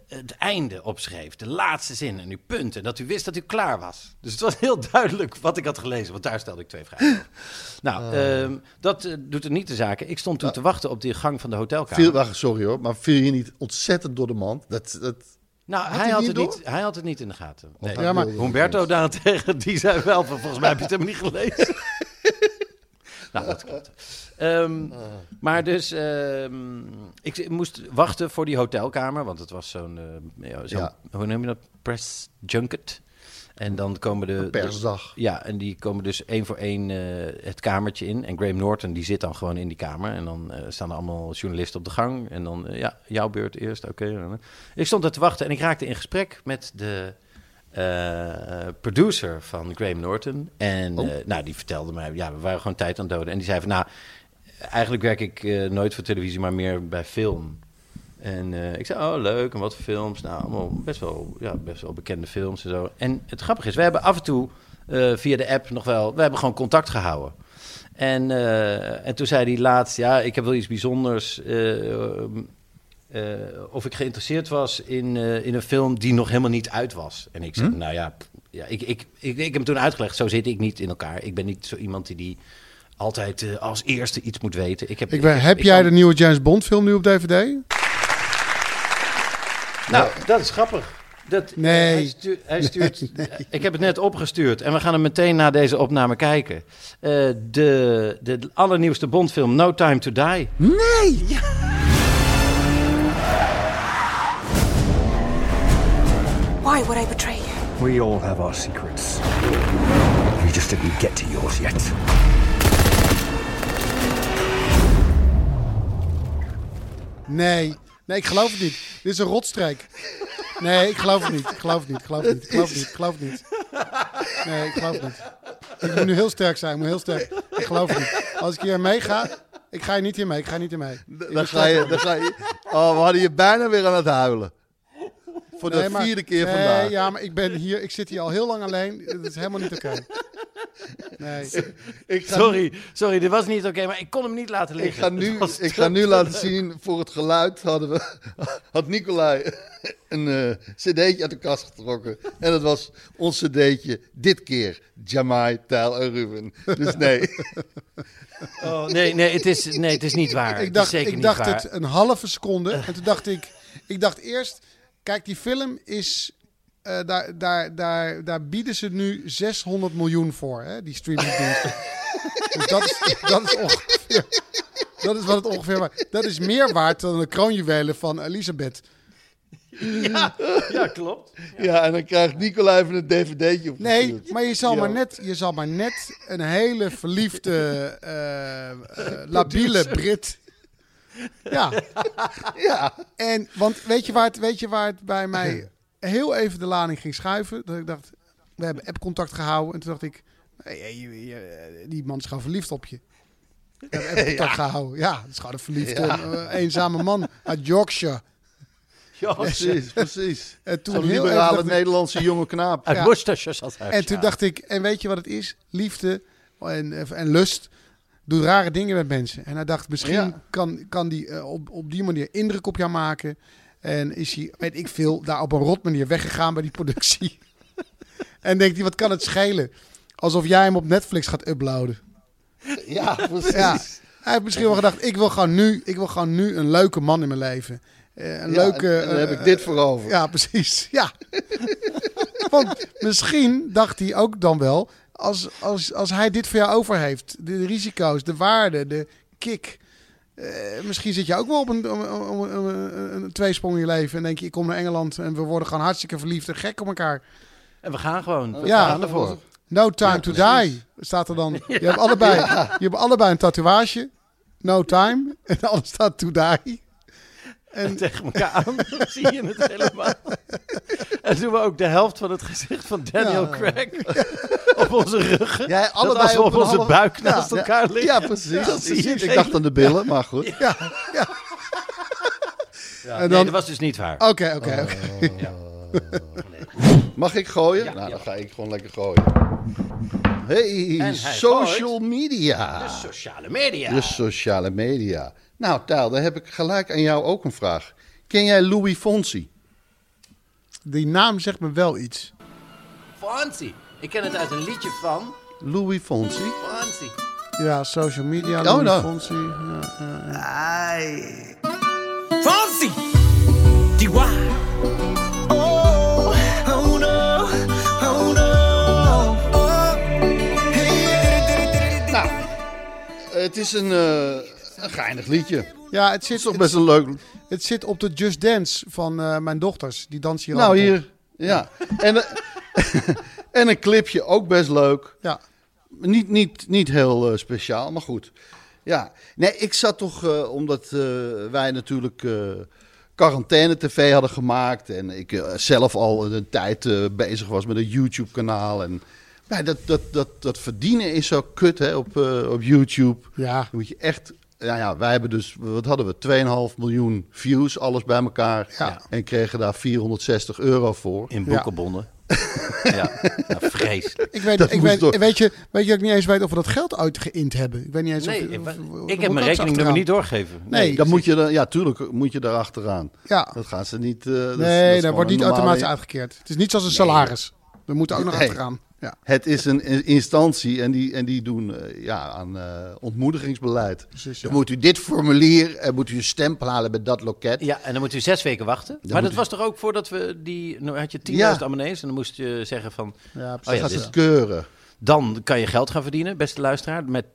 het einde opschreef, de laatste zin en uw punten, dat u wist dat u klaar was. Dus het was heel duidelijk wat ik had gelezen, want daar stelde ik twee vragen over. Nou, ehm, dat eh, doet er niet de zaken. Ik stond toen te wachten op de gang van de hotelkamer. Viel, wacht, sorry hoor, maar viel je niet ontzettend door de mand? Dat, dat, Nou, Had hij, had niet het door? niet, hij had het niet in de gaten. Nee. Ja, maar- Humberto daarentegen, die zei wel van, volgens mij heb je het helemaal niet gelezen. nou, dat klopt. Ehm, Maar dus, ehm, ik moest wachten voor die hotelkamer, want het was zo'n, eh, ja, Ja. hoe noem je dat, press junket. En dan komen de... Persdag. ja, en die komen dus één voor één eh, het kamertje in. En Graham Norton, die zit dan gewoon in die kamer. En dan eh, staan er allemaal journalisten op de gang. En dan, ja, jouw beurt eerst, oké. Ik stond er te wachten en ik raakte in gesprek met de producer van Graham Norton. En Oh. eh, nou, die vertelde mij, ja, we waren gewoon tijd aan het doden. En die zei van, nou, eigenlijk werk ik eh, nooit voor televisie, maar meer bij film. En eh, ik zei, oh leuk, en wat voor films? Nou, allemaal best wel, ja, best wel bekende films en zo. En het grappige is, we hebben af en toe eh, via de app nog wel, we hebben gewoon contact gehouden. En, eh, en toen zei hij laatst, ja, ik heb wel iets bijzonders. Eh, of ik geïnteresseerd was in, eh, in een film die nog helemaal niet uit was. En ik zei, Hm? nou ja, ja ik, ik, ik, ik heb hem toen uitgelegd, zo zit ik niet in elkaar. Ik ben niet zo iemand die, die altijd eh, als eerste iets moet weten. Ik heb, Ik ben, heb ik jij kan- de nieuwe James Bond film nu op DVD? Nou, dat is grappig. Dat, Nee. Hij stuurt, hij stuurt, Ik heb het net opgestuurd en we gaan hem meteen na deze opname kijken. De, de allernieuwste Bondfilm No Time to Die. Nee! Why would I betray you? We all have our secrets. You just didn't get to yours yet. Nee. Nee, ik geloof het niet. Dit is een rotstreek. Nee, ik geloof het niet. Ik geloof het niet. Ik geloof het niet. Ik geloof het niet. Ik geloof het niet. Nee, ik geloof het niet. Ik moet nu heel sterk zijn. Ik moet heel sterk. Ik geloof het niet. Als ik hier mee ga, ik ga hier niet in mee. Ik ga niet in mee. Dan ga je, dan ga je... Oh, we hadden je bijna weer aan het huilen. Voor de Nee, maar- vierde keer nee, vandaag. Ja, maar ik ben hier. Ik zit hier al heel lang alleen. Dat is helemaal niet oké. Nee. Ik ga Sorry, sorry, dit was niet oké, maar ik kon hem niet laten Ik liggen. ga nu, ik ga nu laten zien, voor het geluid hadden we, had Nicolai een eh, cd'tje uit de kast getrokken. En dat was ons cd'tje, dit keer, Jamai, Tijl en Ruben. Dus nee. Oh, nee, nee, het is, nee, het is niet waar. Ik dacht, is zeker ik niet dacht waar. het een halve seconde. En toen dacht ik, ik dacht eerst, kijk, die film is, eh, daar, daar, daar, daar bieden ze nu 600 miljoen voor, hè, die streamingdiensten. dus dat is, dat is ongeveer, dat is wat het ongeveer waard. Dat is meer waard dan de kroonjuwelen van Elisabeth. Ja, ja, klopt. Ja, en dan krijgt Nicolai even een dvd'tje op. Nee, maar je zal, Ja. maar, net, je zal maar net een hele verliefde, eh, eh, labiele Brit. Ja. ja. En, want weet je, waar het, weet je waar het bij mij heel even de lading ging schuiven? Dat ik dacht, we hebben appcontact gehouden. En toen dacht ik, hey, hey, je- je- die man is gewoon verliefd op je. We hebben appcontact Ja. gehouden. Ja, het is gewoon een verliefde, Ja. eh, eenzame man uit Yorkshire. Ja, Precies, precies. En toen Zo'n liberale ik- Nederlandse jonge knaap. Uit Ja. Worcestershire zat hij. En toen dacht ik, en weet je wat het is? Liefde en, en lust doet rare dingen met mensen. En hij dacht, misschien Ja. kan, kan die eh, op, op die manier indruk op jou maken. En is hij, weet ik veel, daar op een rot manier weggegaan bij die productie. en denkt hij, wat kan het schelen? Alsof jij hem op Netflix gaat uploaden. Ja, precies. Ja. Hij heeft misschien wel gedacht, ik wil gewoon nu, ik wil gewoon nu een leuke man in mijn leven. Eh, een Ja, leuke... en dan heb eh, ik dit voor over. Ja, precies. Ja. Want misschien dacht hij ook dan wel, als, als, als hij dit voor jou over heeft, de risico's, de waarde, de kick. eh, misschien zit je ook wel op een, een, een, een, een tweesprong in je leven en denk je, ik kom naar Engeland en we worden gewoon hartstikke verliefd en gek op elkaar. En we gaan gewoon. We Ja. gaan ervoor. No time Ja, to die, staat er dan. Je, hebt allebei, je hebt allebei een tatoeage. No time. En ander staat to die. En tegen elkaar aan, dan zie je het helemaal. En doen we ook de helft van het gezicht van Daniel Ja. Craig op onze ruggen. Dat allebei als we op onze halve- buik Ja, naast ja. elkaar liggen. Ja, precies. Dan zie je ik dacht aan de billen, maar goed. Ja, ja. Ja, En nee, dan- dat was dus niet waar. Oké, oké, oké. Mag ik gooien? Ja, nou, ja. dan ga ik gewoon lekker gooien. Hey, social media. De sociale media. De sociale media. Nou, Taal, dan heb ik gelijk aan jou ook een vraag. Ken jij Louis Fonsi? Die naam zegt me wel iets. Fancy. Ik ken het uit een liedje van Louis Fonsi? Fancy. Ja, social media. Oh, Louis nou. Fonsi. Ja, ja, ja. Fancy! Diwa! Het is een, eh, een geinig liedje. Ja, het Het zit, is toch best een leuk... het zit op de Just Dance van eh, mijn dochters. Die dansen hier Nou, op. hier. Ja. En, eh, en een clipje, ook best leuk. Ja. Niet, niet, niet heel speciaal, maar goed. Ja, nee, ik zat toch, omdat wij natuurlijk eh quarantaine-tv hadden gemaakt. En ik zelf al een tijd bezig was met een YouTube-kanaal. En ja, dat, dat, dat, dat verdienen is zo kut hè, op, eh, op YouTube. Ja. Dan moet je echt. Ja, ja, wij hebben dus, wat hadden we? 2,5 miljoen views, alles bij elkaar. Ja. En kregen daar 460 euro voor. In boekenbonnen. Ja, ja vreselijk. Ik weet, Dat ik weet, weet, je, weet je dat ik niet eens weet of we dat geld uit geïnd hebben? Ik weet niet eens Nee, of, ik, of- of- ik heb mijn rekeningnummer niet doorgegeven. Nee, Dan moet je er, ja, tuurlijk moet je daar achteraan. Ja. Dat gaan ze niet. eh, dat is- dat Nee, dat wordt niet automatisch uitgekeerd. Het is niet zoals een salaris. We moeten ook nog Nee. achteraan. Ja. Het is een in- instantie en die, en die doen eh, ja, aan eh, ontmoedigingsbeleid. Precies, Dan moet u dit formulier, en moet u een stempel halen bij dat loket. Ja, en dan moet u zes weken wachten. Dan maar dat u- was toch ook voordat we die... Nou had je 10.000 Ja. abonnees en dan moest je zeggen van... Ja, oh precies. ja, dus ze keuren. Dan kan je geld gaan verdienen, beste luisteraar, met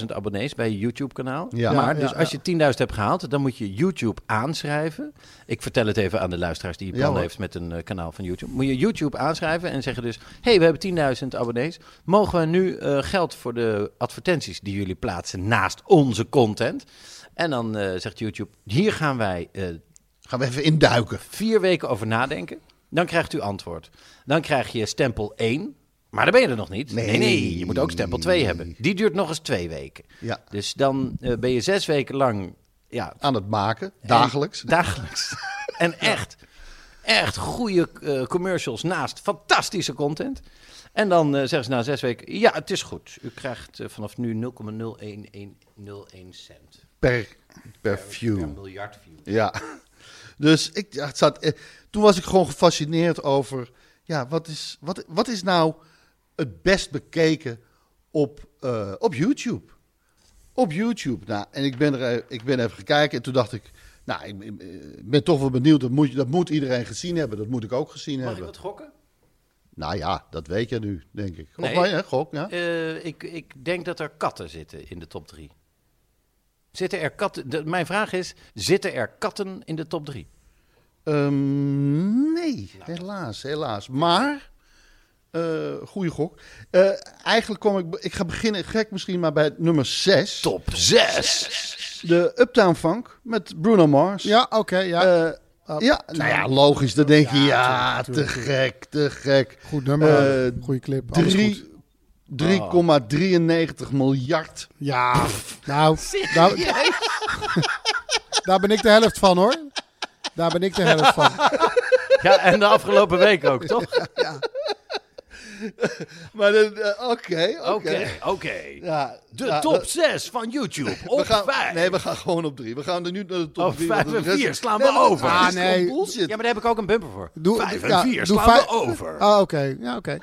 10.000 abonnees bij je YouTube-kanaal. Ja. Maar Ja, dus ja, als je 10.000 hebt gehaald, dan moet je YouTube aanschrijven. Ik vertel het even aan de luisteraars die plan heeft met een eh, kanaal van YouTube. Moet je YouTube aanschrijven en zeggen dus... hey, we hebben 10.000 abonnees. Mogen we nu eh, geld voor de advertenties die jullie plaatsen naast onze content? En dan eh, zegt YouTube, hier gaan wij Gaan we even induiken. vier weken over nadenken. Dan krijgt u antwoord. Dan krijg je stempel 1. Maar dan ben je er nog niet. Nee, Nee. nee, je moet ook stempel 2 hebben. Die duurt nog eens twee weken. Ja. Dus dan eh, ben je zes weken lang ja, Aan het maken, en- dagelijks. dagelijks. en echt, echt goede eh, commercials naast fantastische content. En dan eh, zeggen ze na zes weken, ja, het is goed. U krijgt vanaf nu 0,01101 cent. Per, per view. Per miljard view. Ja. Dus ik, ja, het zat, eh, toen was ik gewoon gefascineerd over... Ja, wat is, wat, wat is nou het best bekeken op, eh, op YouTube? Op YouTube. Nou, en ik ben, er, eh, ik ben even gekeken en toen dacht ik... Nou, ik, ben- ik ben toch wel benieuwd. Dat moet, dat moet iedereen gezien hebben. Dat moet ik ook gezien Mag ik hebben. wat gokken? Nou ja, dat weet je nu, denk ik. Nee. Of maar, ja, gok, ja. Eh, ik, ik denk dat er katten zitten in de top 3. Zitten er katten? de- mijn vraag is: zitten er katten in de top 3? Ehm, nee, helaas, helaas. Maar, eh goede gok. Eh, eigenlijk kom ik, ik ga beginnen, gek misschien, maar bij nummer 6. Top 6. De Uptown Funk met Bruno Mars. Ja, oké, ja. Eh, ja, nou ja, logisch. Dan denk je, ja, te gek, te gek. Goed nummer, Eh, goede clip, alles drie- goed. 3,93 miljard. Ja, nou, daar, daar ben ik de helft van hoor. Daar ben ik de helft van. Ja, en de afgelopen week ook, toch? Dan, eh, oké, oké. Oké, oké. Ja, De ja, top dat- 6 van YouTube. We Op gaan, 5. nee, we gaan gewoon op drie. We gaan er nu naar de top Oh, drie. vijf want de en rest- vier slaan Nee, we maar over. Ah, nee. Ja, maar daar heb ik ook een bumper voor. Doe, 5 en ja, 4 doe slaan we over. Ah, oké. Ja, oké.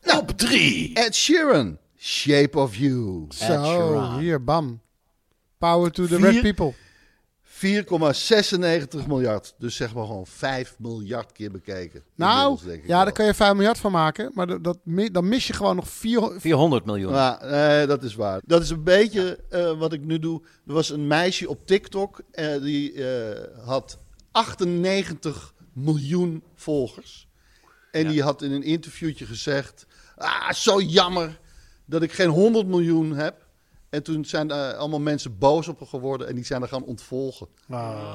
Top 3. Ed Sheeran, Shape of You. Zo, Sheeran. hier, bam. Power to the Vier- red people. 4,96 miljard. Dus zeg maar gewoon 5 miljard keer bekeken. Nou, ja, daar kan je 5 miljard van maken. Maar dat, dan mis je gewoon nog 400. 400 miljoen. Ja, nee, dat is waar. Dat is een beetje eh, wat ik nu doe. Er was een meisje op TikTok. eh, die eh, had 98 miljoen volgers. En Ja. die had in een interviewtje gezegd... Ah, zo jammer dat ik geen 100 miljoen heb. En toen zijn er allemaal mensen boos op haar geworden. En die zijn er gaan ontvolgen.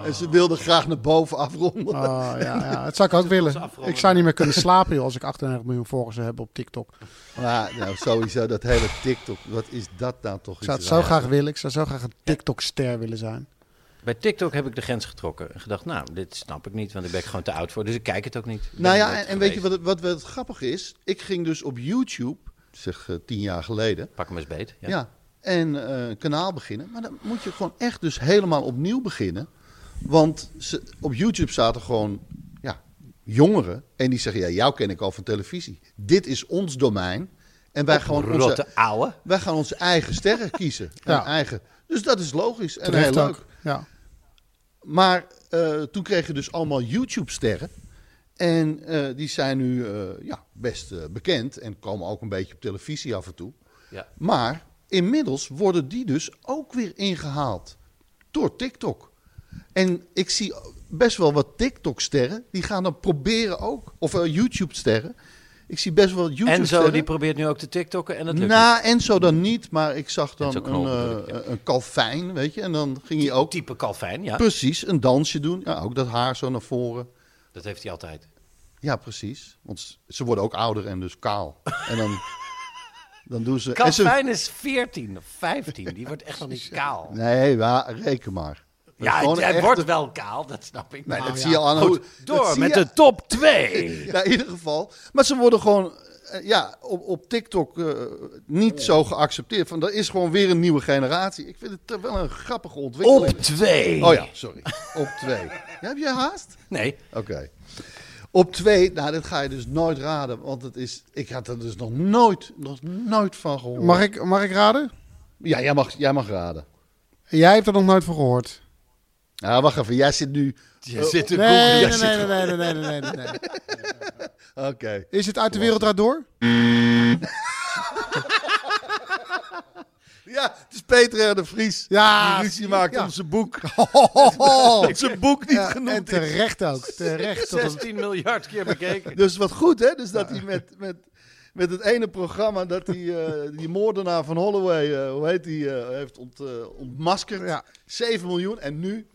En ze wilden graag naar boven afronden. Ah, ja, ja, dat zou ik ook willen. Ik zou niet meer kunnen slapen joh, als ik 98 miljoen volgers heb op TikTok. Maar nou, sowieso dat hele TikTok. Wat is dat nou toch? Ik zou het zo graag willen. Ik zou zo graag een TikTok-ster willen zijn. Bij TikTok heb ik de grens getrokken. En gedacht, nou, dit snap ik niet, want ik ben gewoon te oud voor. Dus ik kijk het ook niet. Nou ja, en, en weet je wat, het- wat, wat grappig is? Ik ging dus op YouTube, zeg eh, tien jaar geleden. Pak hem eens beet. Ja. Ja. En eh, een kanaal beginnen. Maar dan moet je gewoon echt dus helemaal opnieuw beginnen. Want ze, op YouTube zaten gewoon ja, jongeren. En die zeggen, ja, jou ken ik al van televisie. Dit is ons domein. En wij gaan, onze, ouwe. wij gaan onze eigen sterren kiezen. Ja. En eigen. Dus dat is logisch en Terecht heel leuk. ook. Ja. Maar eh, toen kreeg je dus allemaal YouTube-sterren. En eh, die zijn nu eh, ja, best eh, bekend en komen ook een beetje op televisie af en toe. Ja. Maar inmiddels worden die dus ook weer ingehaald door TikTok. En ik zie best wel wat TikTok-sterren, die gaan dan proberen ook, of YouTube-sterren. Ik zie best wel YouTube-sterren. Enzo, die probeert nu ook te TikTokken en dat lukt Nou, Enzo dan niet, maar ik zag dan een, eh, een kalfijn, weet je. En dan ging hij ook Type Calvin, ja. precies een dansje doen. Ja, ook dat haar zo naar voren. Dat heeft hij altijd. Ja, precies. Want ze worden ook ouder en dus kaal. En dan, dan doen ze... Calvin is 14 of 15. Die wordt echt nog niet kaal. Nee, maar reken maar. Ja, echte- wordt wel kaal, dat snap ik. Nee, Nou dat ja. zie je al aan Goed, door met je- de top 2. Ja, in ieder geval. Maar ze worden gewoon eh, ja, op, op TikTok eh, niet zo geaccepteerd. Van, er is gewoon weer een nieuwe generatie. Ik vind het wel een grappige ontwikkeling. Op 2. Oh ja, sorry. Op twee. Ja, heb je haast? Nee. Oké. Op twee, nou, dit ga je dus nooit raden. Want het is, ik had er dus nog nooit, nog nooit van gehoord. Mag ik, mag ik raden? Ja, jij mag, jij mag raden. Jij hebt er nog nooit van gehoord. Ja, wacht even. Jij zit nu... Je zit te Nee, nee, nee, nee, nee, nee, nee, nee. Oké. Is het uit de wereld door? Ja, het is Peter R. de Vries. Ja, Die ruzie maakt ja. om zijn boek. Oh, Dat zijn boek niet Ja, genoemd en is. terecht ook. Terecht. tot het- 16 miljard keer bekeken. Dus wat goed, hè? Dus dat hij met, met, met het ene programma dat hij eh, die moordenaar van Holloway, eh, hoe heet die, eh, heeft ont, eh, ontmaskerd. Ja. 7 miljoen en nu?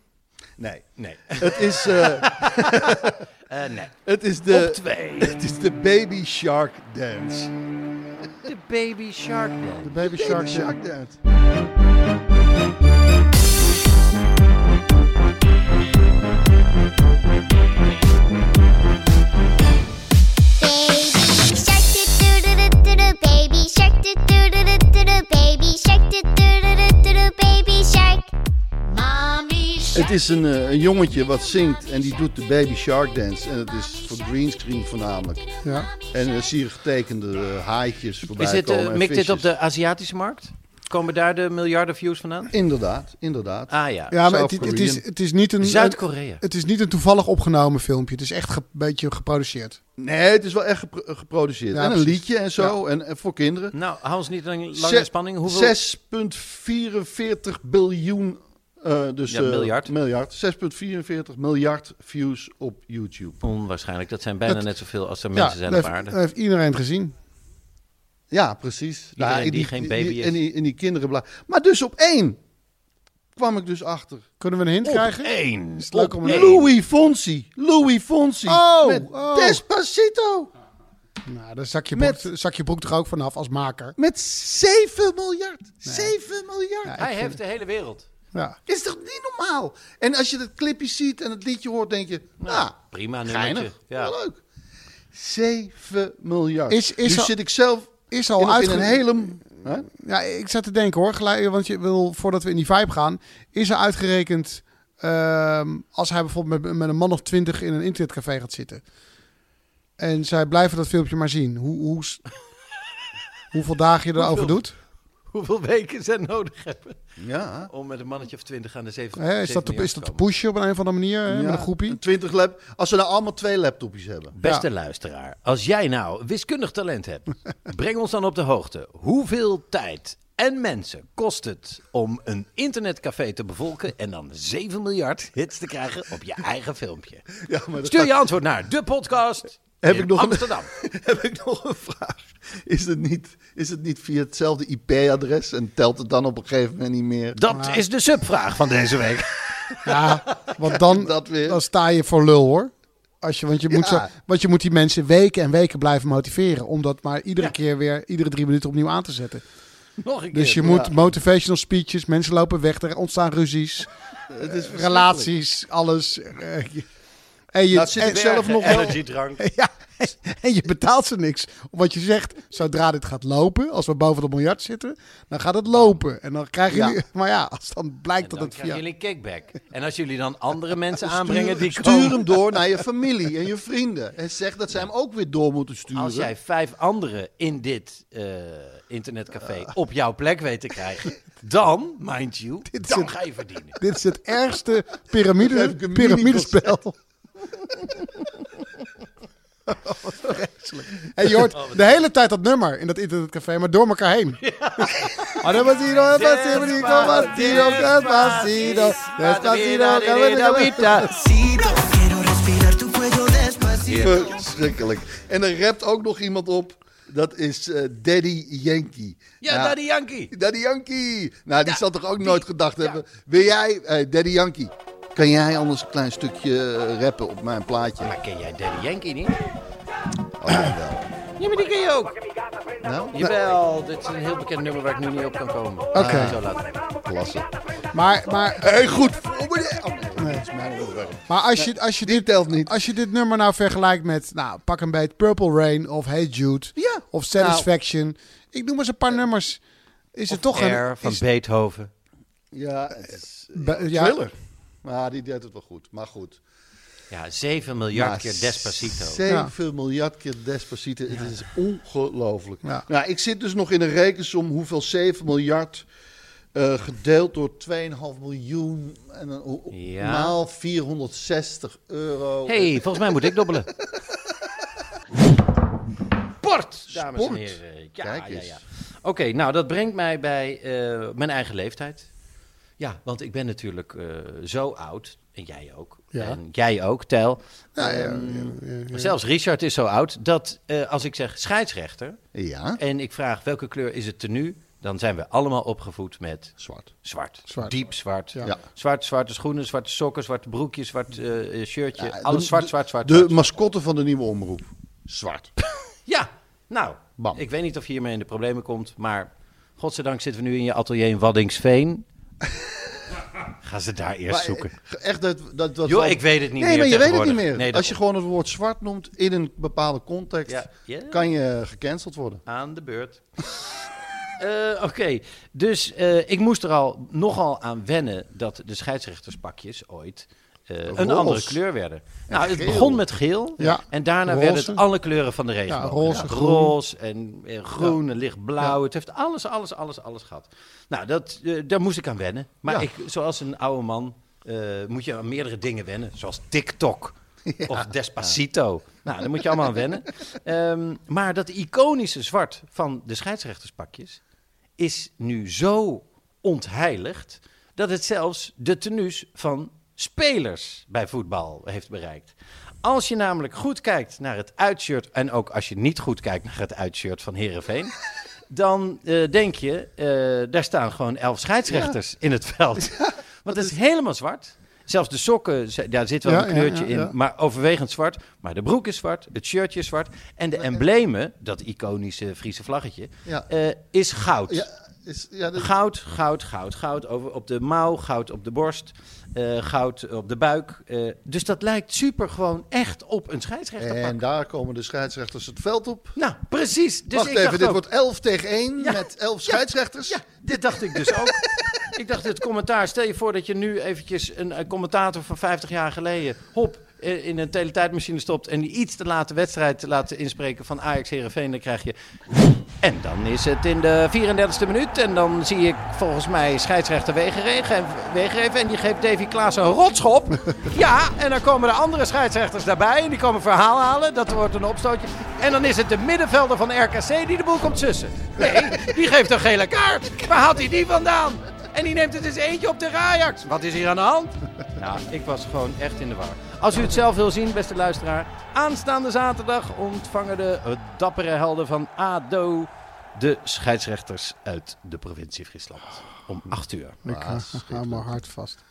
Nee. Nee. Het is, eh, Eh, nee. het is de, Op twee. Het is de Baby Shark Dance. De Baby Shark Dance. De Baby Shark. Baby Shark Dance. Baby Het is een, eh, een jongetje wat zingt en die doet de Baby Shark Dance. En het is voor greenscreen voornamelijk. Ja. En dan zie je getekende eh, haaitjes voorbij Is dit, komen. eh, en mikt dit op de Aziatische markt? Komen daar de miljarden views vandaan? Inderdaad, inderdaad. Ah ja. Ja, maar het, is, het is niet een... Zuid-Korea. Het is niet een toevallig opgenomen filmpje. Het is echt ge- een beetje geproduceerd. Nee, het is wel echt gepro- geproduceerd. Ja, en een precies. liedje en zo. En, en voor kinderen. Nou, hou ons niet lang, lang in Zes- spanning. Hoeveel? 6,44 biljoen. Eh, dus, Ja, eh, miljard. miljard. 6,44 miljard views op YouTube. Onwaarschijnlijk. Dat zijn bijna Dat- net zoveel als er Ja, mensen zijn op heeft, aarde. dat heeft iedereen gezien. Ja, precies. Iedereen en die geen baby is. En die, en die kinderen. bla- Maar dus op één kwam ik dus achter. Kunnen we een hint Op krijgen? één. Is het leuk om een... Louis Fonsi. Louis Fonsi. Oh, met oh. Despacito. Nou, daar zak je, broek, Met- zak je broek er ook vanaf als maker. Met 7 miljard. 7 miljard. Ja, Hij heeft de hele wereld. Ja. Is toch niet normaal? En als je dat clipje ziet en het liedje hoort, denk je, nou, Prima nummertje. geinig. Ja. Wel leuk. 7 miljard. Is- is nu al- zit ik zelf Is in, al in uitge... een hele... Hè? Ja, ik zat te denken hoor, gelijk, want je wil, voordat we in die vibe gaan, is er uitgerekend ehm, als hij bijvoorbeeld met, met een man of twintig in een internetcafé gaat zitten. En zij blijven dat filmpje maar zien. Hoe, hoe, hoeveel dagen je erover doet. Hoeveel weken ze nodig hebben Ja. om met een mannetje of twintig aan de zeven Hè, is, dat te, is dat te pushen op een of andere manier, hè, met een groepie? 20 lap. Als ze nou allemaal twee laptopjes hebben. Beste luisteraar, als jij nou wiskundig talent hebt, breng ons dan op de hoogte. Hoeveel tijd en mensen kost het om een internetcafé te bevolken en dan 7 miljard hits te krijgen op je eigen filmpje? Ja, maar Stuur je gaat- antwoord naar de podcast Heb in ik nog een- Amsterdam. heb ik nog een vraag. Is het niet, is het niet via hetzelfde IP-adres en telt het dan op een gegeven moment niet meer? Dat is de subvraag van deze week. Ja, want dan, Dat weer. dan sta je voor lul hoor. Als je, want, je moet zo, want je moet die mensen weken en weken blijven motiveren. Om dat maar iedere keer weer, iedere drie minuten opnieuw aan te zetten. Nog een keer. Dus je moet motivational speeches, mensen lopen weg, er ontstaan ruzies, Het is verschrikkelijk. relaties, alles. Eh, je- En je, Nou, zit en- zelf nog wel- Energiedrank. ja, en je betaalt ze niks. Wat je zegt, zodra dit gaat lopen, als we boven de miljard zitten, dan gaat het lopen. En dan krijgen Ja. jullie... Maar ja, als dan blijkt En dat dan het krijgen via... jullie een kickback. En als jullie dan andere mensen aanbrengen Stuur, die stuur komen... hem door naar je familie en je vrienden. En zeg dat zij hem ook weer door moeten sturen. Als jij vijf anderen in dit eh, internetcafé op jouw plek weet te krijgen, dan, mind you, Dit dan ga je verdienen. Dit is het ergste Dan piramidespel. En je hoort de hele tijd dat nummer in dat internetcafé, maar door elkaar heen. Ah, Despacito, despacito, despacito, despacito, despacito, Verschrikkelijk. En er rapt ook nog iemand op. Dat is eh, Daddy Yankee. Ja, Nou, Daddy Yankee. Daddy Yankee. Nou, die zal toch ook nooit gedacht hebben. Wil jij, eh, Daddy Yankee, kan jij anders een klein stukje eh, rappen op mijn plaatje? Maar ken jij Daddy Yankee niet? Oh, jawel. Ja, maar die ken je ook. Nou, Jawel, dit is een heel bekend nummer waar ik nu niet op kan komen. Oké. Laat. klasse. Maar, maar, Hey, goed. Oh, nee, dat is mijn onderwerp. maar als, je, als, je dit, telt niet. als je dit nummer nou vergelijkt met, nou, pak een beetje Purple Rain of Hey Jude Ja. of Satisfaction. Ik noem eens een paar nummers. Is het toch Air een... van is- Beethoven. Ja, het is, Be- ja, ja. thriller. Maar die deed het wel goed. Maar goed. Ja, 7 miljard Maar keer Despacito. 7 miljard keer Despacito. Het is ongelooflijk. Ja. Nou, ik zit dus nog in een rekensom hoeveel 7 miljard eh, gedeeld door 2,5 miljoen en dan, maal 460 euro. hey, volgens mij moet ik dobbelen. Sport, dames Sport. en heren. Ja, Kijk eens. ja. Oké, nou dat brengt mij bij eh, mijn eigen leeftijd. Ja, want ik ben natuurlijk eh, zo oud. En jij ook. Ja. En jij ook, Tel. Ja, ja, Ehm, ja, ja, ja. Zelfs Richard is zo oud dat eh, als ik zeg scheidsrechter... Ja. en ik vraag welke kleur is het tenue... dan zijn we allemaal opgevoed met... Zwart. Zwart. Zwart. Diep zwart. Ja. Ja. Zwart, zwarte schoenen, zwarte sokken, zwarte broekje, zwart eh, shirtje. Ja, alles de- zwart, zwart, zwart. De zwart. mascotte van de nieuwe omroep. Zwart. Ja, nou, Bam. ik weet niet of je hiermee in de problemen komt, maar godzijdank zitten we nu in je atelier in Waddingsveen. Ga ze daar eerst Maar, zoeken. eh, Echt dat, dat, dat Joh, ik weet het niet nee, meer maar je weet het niet meer. Nee, Als je gewoon het woord zwart noemt in een bepaalde context, Ja, kan je gecanceld worden. Aan de beurt. Eh, Oké, dus eh, ik moest er al nogal aan wennen dat de scheidsrechterspakjes ooit eh, een Roze. andere kleur werden. Nou, het geel. begon met geel Ja. en daarna Roze. werden het alle kleuren van de regenboog. Ja, roze, groen. roze en eh, groen en lichtblauw. Het heeft alles, alles, alles, alles gehad. Nou, dat, eh, daar moest ik aan wennen. Maar ik, zoals een oude man eh, moet je aan meerdere dingen wennen, zoals TikTok. Of Despacito. Nou, daar moet je allemaal aan wennen. Ehm, maar dat iconische zwart van de scheidsrechterspakjes is nu zo ontheiligd dat het zelfs de tenues van spelers bij voetbal heeft bereikt. Als je namelijk goed kijkt naar het uitshirt en ook als je niet goed kijkt naar het uitshirt van Herenveen, dan eh, denk je, eh, daar staan gewoon elf scheidsrechters in het veld. Want het is helemaal zwart. Zelfs de sokken, daar zit wel Ja, een kleurtje in, maar overwegend zwart. Maar de broek is zwart, het shirtje is zwart. En de emblemen, dat iconische Friese vlaggetje, eh, is goud. Is, ja, dat- Goud, goud, goud, goud over, op de mouw, goud op de borst, eh, goud op de buik. eh, dus dat lijkt super gewoon echt op een scheidsrechterpak. En daar komen de scheidsrechters het veld op. Nou, precies. Dus Wacht ik even, dacht dit ook- wordt 11 tegen 1 Ja. met 11 Ja. scheidsrechters. Ja, dit dacht ik dus ook. ik dacht, het commentaar, stel je voor dat je nu eventjes een, een commentator van 50 jaar geleden, hop, eh, in een teletijdmachine stopt en die iets te late wedstrijd laat inspreken van Ajax Herenveen, dan krijg je... En dan is het in de 34e minuut en dan zie ik volgens mij scheidsrechter Wegeregen Wegereven en die geeft Davy Klaas een rotschop. ja, en dan komen de andere scheidsrechters daarbij en die komen verhaal halen, dat wordt een opstootje. En dan is het de middenvelder van RKC die de boel komt sussen. Nee, die geeft een gele kaart. Waar haalt hij die vandaan? En die neemt het eens eentje op de Ajax. Wat is hier aan de hand? Nou, ik was gewoon echt in de war. Als u het zelf wil zien, beste luisteraar. Aanstaande zaterdag ontvangen de dappere helden van ADO de scheidsrechters uit de provincie Friesland. Om 8 uur. Ik hou mijn hart vast.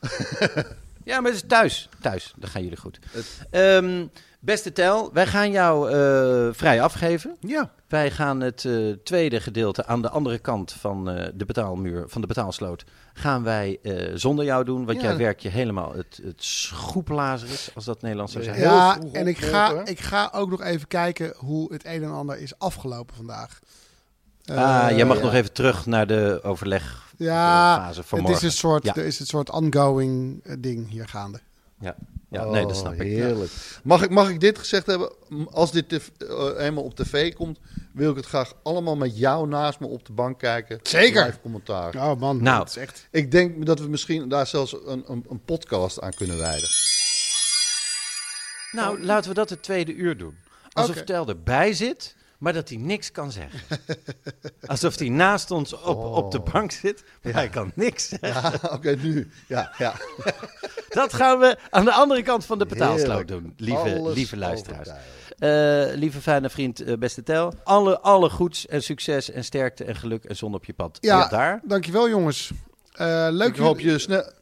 Ja, maar het is thuis. Thuis, dan gaan jullie goed. Ehm, beste Tel, wij gaan jou eh, vrij afgeven. Ja. Wij gaan het eh, tweede gedeelte aan de andere kant van eh, de betaalmuur, van de betaalsloot, gaan wij eh, zonder jou doen. Want Ja. jij werkt je helemaal het, het schoeplazer is, als dat Nederlands zou zijn. Ja, vroeg en ik ga, ik ga ook nog even kijken hoe het een en ander is afgelopen vandaag. ah, Eh, jij mag ja. nog even terug naar de overlegfase Ja, van het morgen. is, een soort, Ja. er is een soort ongoing ding hier gaande. Ja, ja nee, dat Oh, snap ik. Heerlijk. Mag ik, mag ik dit gezegd hebben? Als dit tv eh, eenmaal op tv komt, wil ik het graag allemaal met jou naast me op de bank kijken. Zeker. Live commentaar. Oh man, Nou. dat is echt... Ik denk dat we misschien daar zelfs een, een, een podcast aan kunnen wijden. Nou, laten we dat het tweede uur doen. Alsof Oké. Tel erbij zit, maar dat hij niks kan zeggen. Alsof hij naast ons op, op de bank zit, maar hij kan niks zeggen. Ja, oké, nu. Ja, ja. Dat gaan we aan de andere kant van de betaalsloot doen, lieve, Alles lieve luisteraars. Eh, lieve fijne vriend, eh, beste Tel. Alle, alle goeds en succes en sterkte en geluk en zon op je pad. Ja, daar. dankjewel jongens. Eh, leuk Ik hoop, je snel,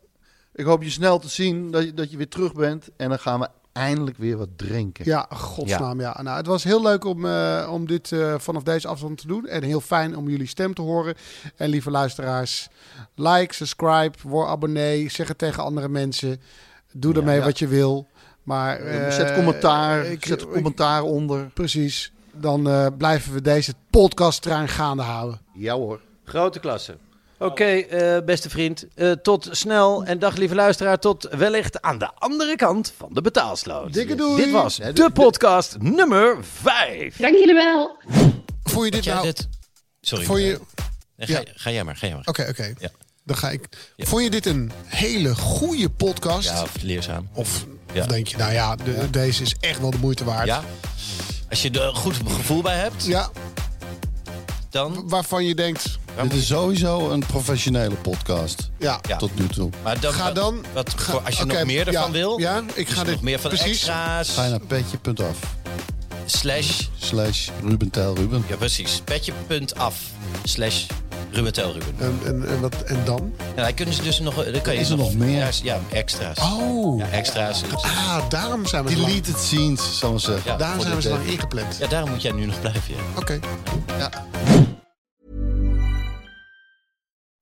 ik hoop je snel te zien dat je, dat je weer terug bent. En dan gaan we eindelijk weer wat drinken. Ja, godsnaam ja. Nou, het was heel leuk om, eh, om dit eh, vanaf deze afstand te doen. En heel fijn om jullie stem te horen. En lieve luisteraars, like, subscribe, word abonnee. Zeg het tegen andere mensen. Doe ermee ja. wat je wil. Maar, Eh, zet commentaar, ik- zet ik- commentaar onder. Precies. Dan eh, blijven we deze podcasttrein gaande houden. Ja hoor. Grote klasse. Oké, eh, beste vriend. eh, tot snel. En dag, lieve luisteraar. Tot wellicht aan de andere kant van de betaalsloot. Dikke doei. Dit was de podcast nummer 5. Dank jullie wel. Vond je dit nou... dit- Sorry. Vond je... Nee, ga, ga jij maar, ga jij maar. Oké, oké. Ja. Dan ga ik... Vond je dit een hele goede podcast? Ja, of leerzaam. Of, Ja. of denk je, nou ja, de- deze is echt wel de moeite waard? Ja. Als je er een goed gevoel bij hebt, Ja, dan... waarvan je denkt... Dit is sowieso een professionele podcast. Ja. Ja. Tot nu toe. Maar dan, Ga dan- Wat, ga- als je oké, nog meer ervan ja, wil... ja, ik ga dus dit- nog meer van precies. extra's... Ga je naar petje.af. Slash... Slash Ruben Tijl Ruben. Ja, precies. Petje.af. Slash Ruben Tel Ruben. En, en, en, wat, en dan? Ja, dan kunnen ze dus nog... Dan kan je Is er nog meer? Ja, ja, extra's. Oh. Ja, extra's. Ah, daarom zijn we lang, Deleted scenes, zal ik maar zeggen. Ja, daarom voor zijn we dit, zo eh, lang ingepland. Ja, daarom moet jij nu nog blijven. Ja. Oké.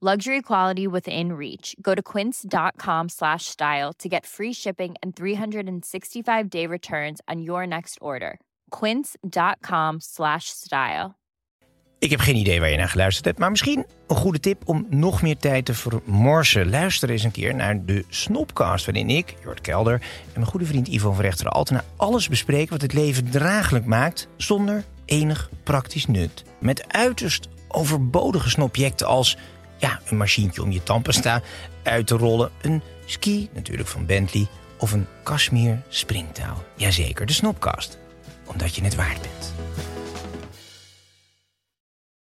Luxury quality within reach. Go to quince.com slash style to get free shipping and 365 day returns on your next order. Quince.com slash style. Ik heb geen idee waar je naar geluisterd hebt, maar misschien een goede tip om nog meer tijd te vermorsen. Luister eens een keer naar de Snopcast, waarin ik, Jort Kelder en mijn goede vriend Ivo van Rechteren Altena alles bespreken wat het leven draaglijk maakt zonder enig praktisch nut. Met uiterst overbodige snobjecten als ja, een machientje om je tandpasta uit te rollen, een ski natuurlijk van Bentley of een Kashmir springtouw. Jazeker, de Snopcast. Omdat je het waard bent.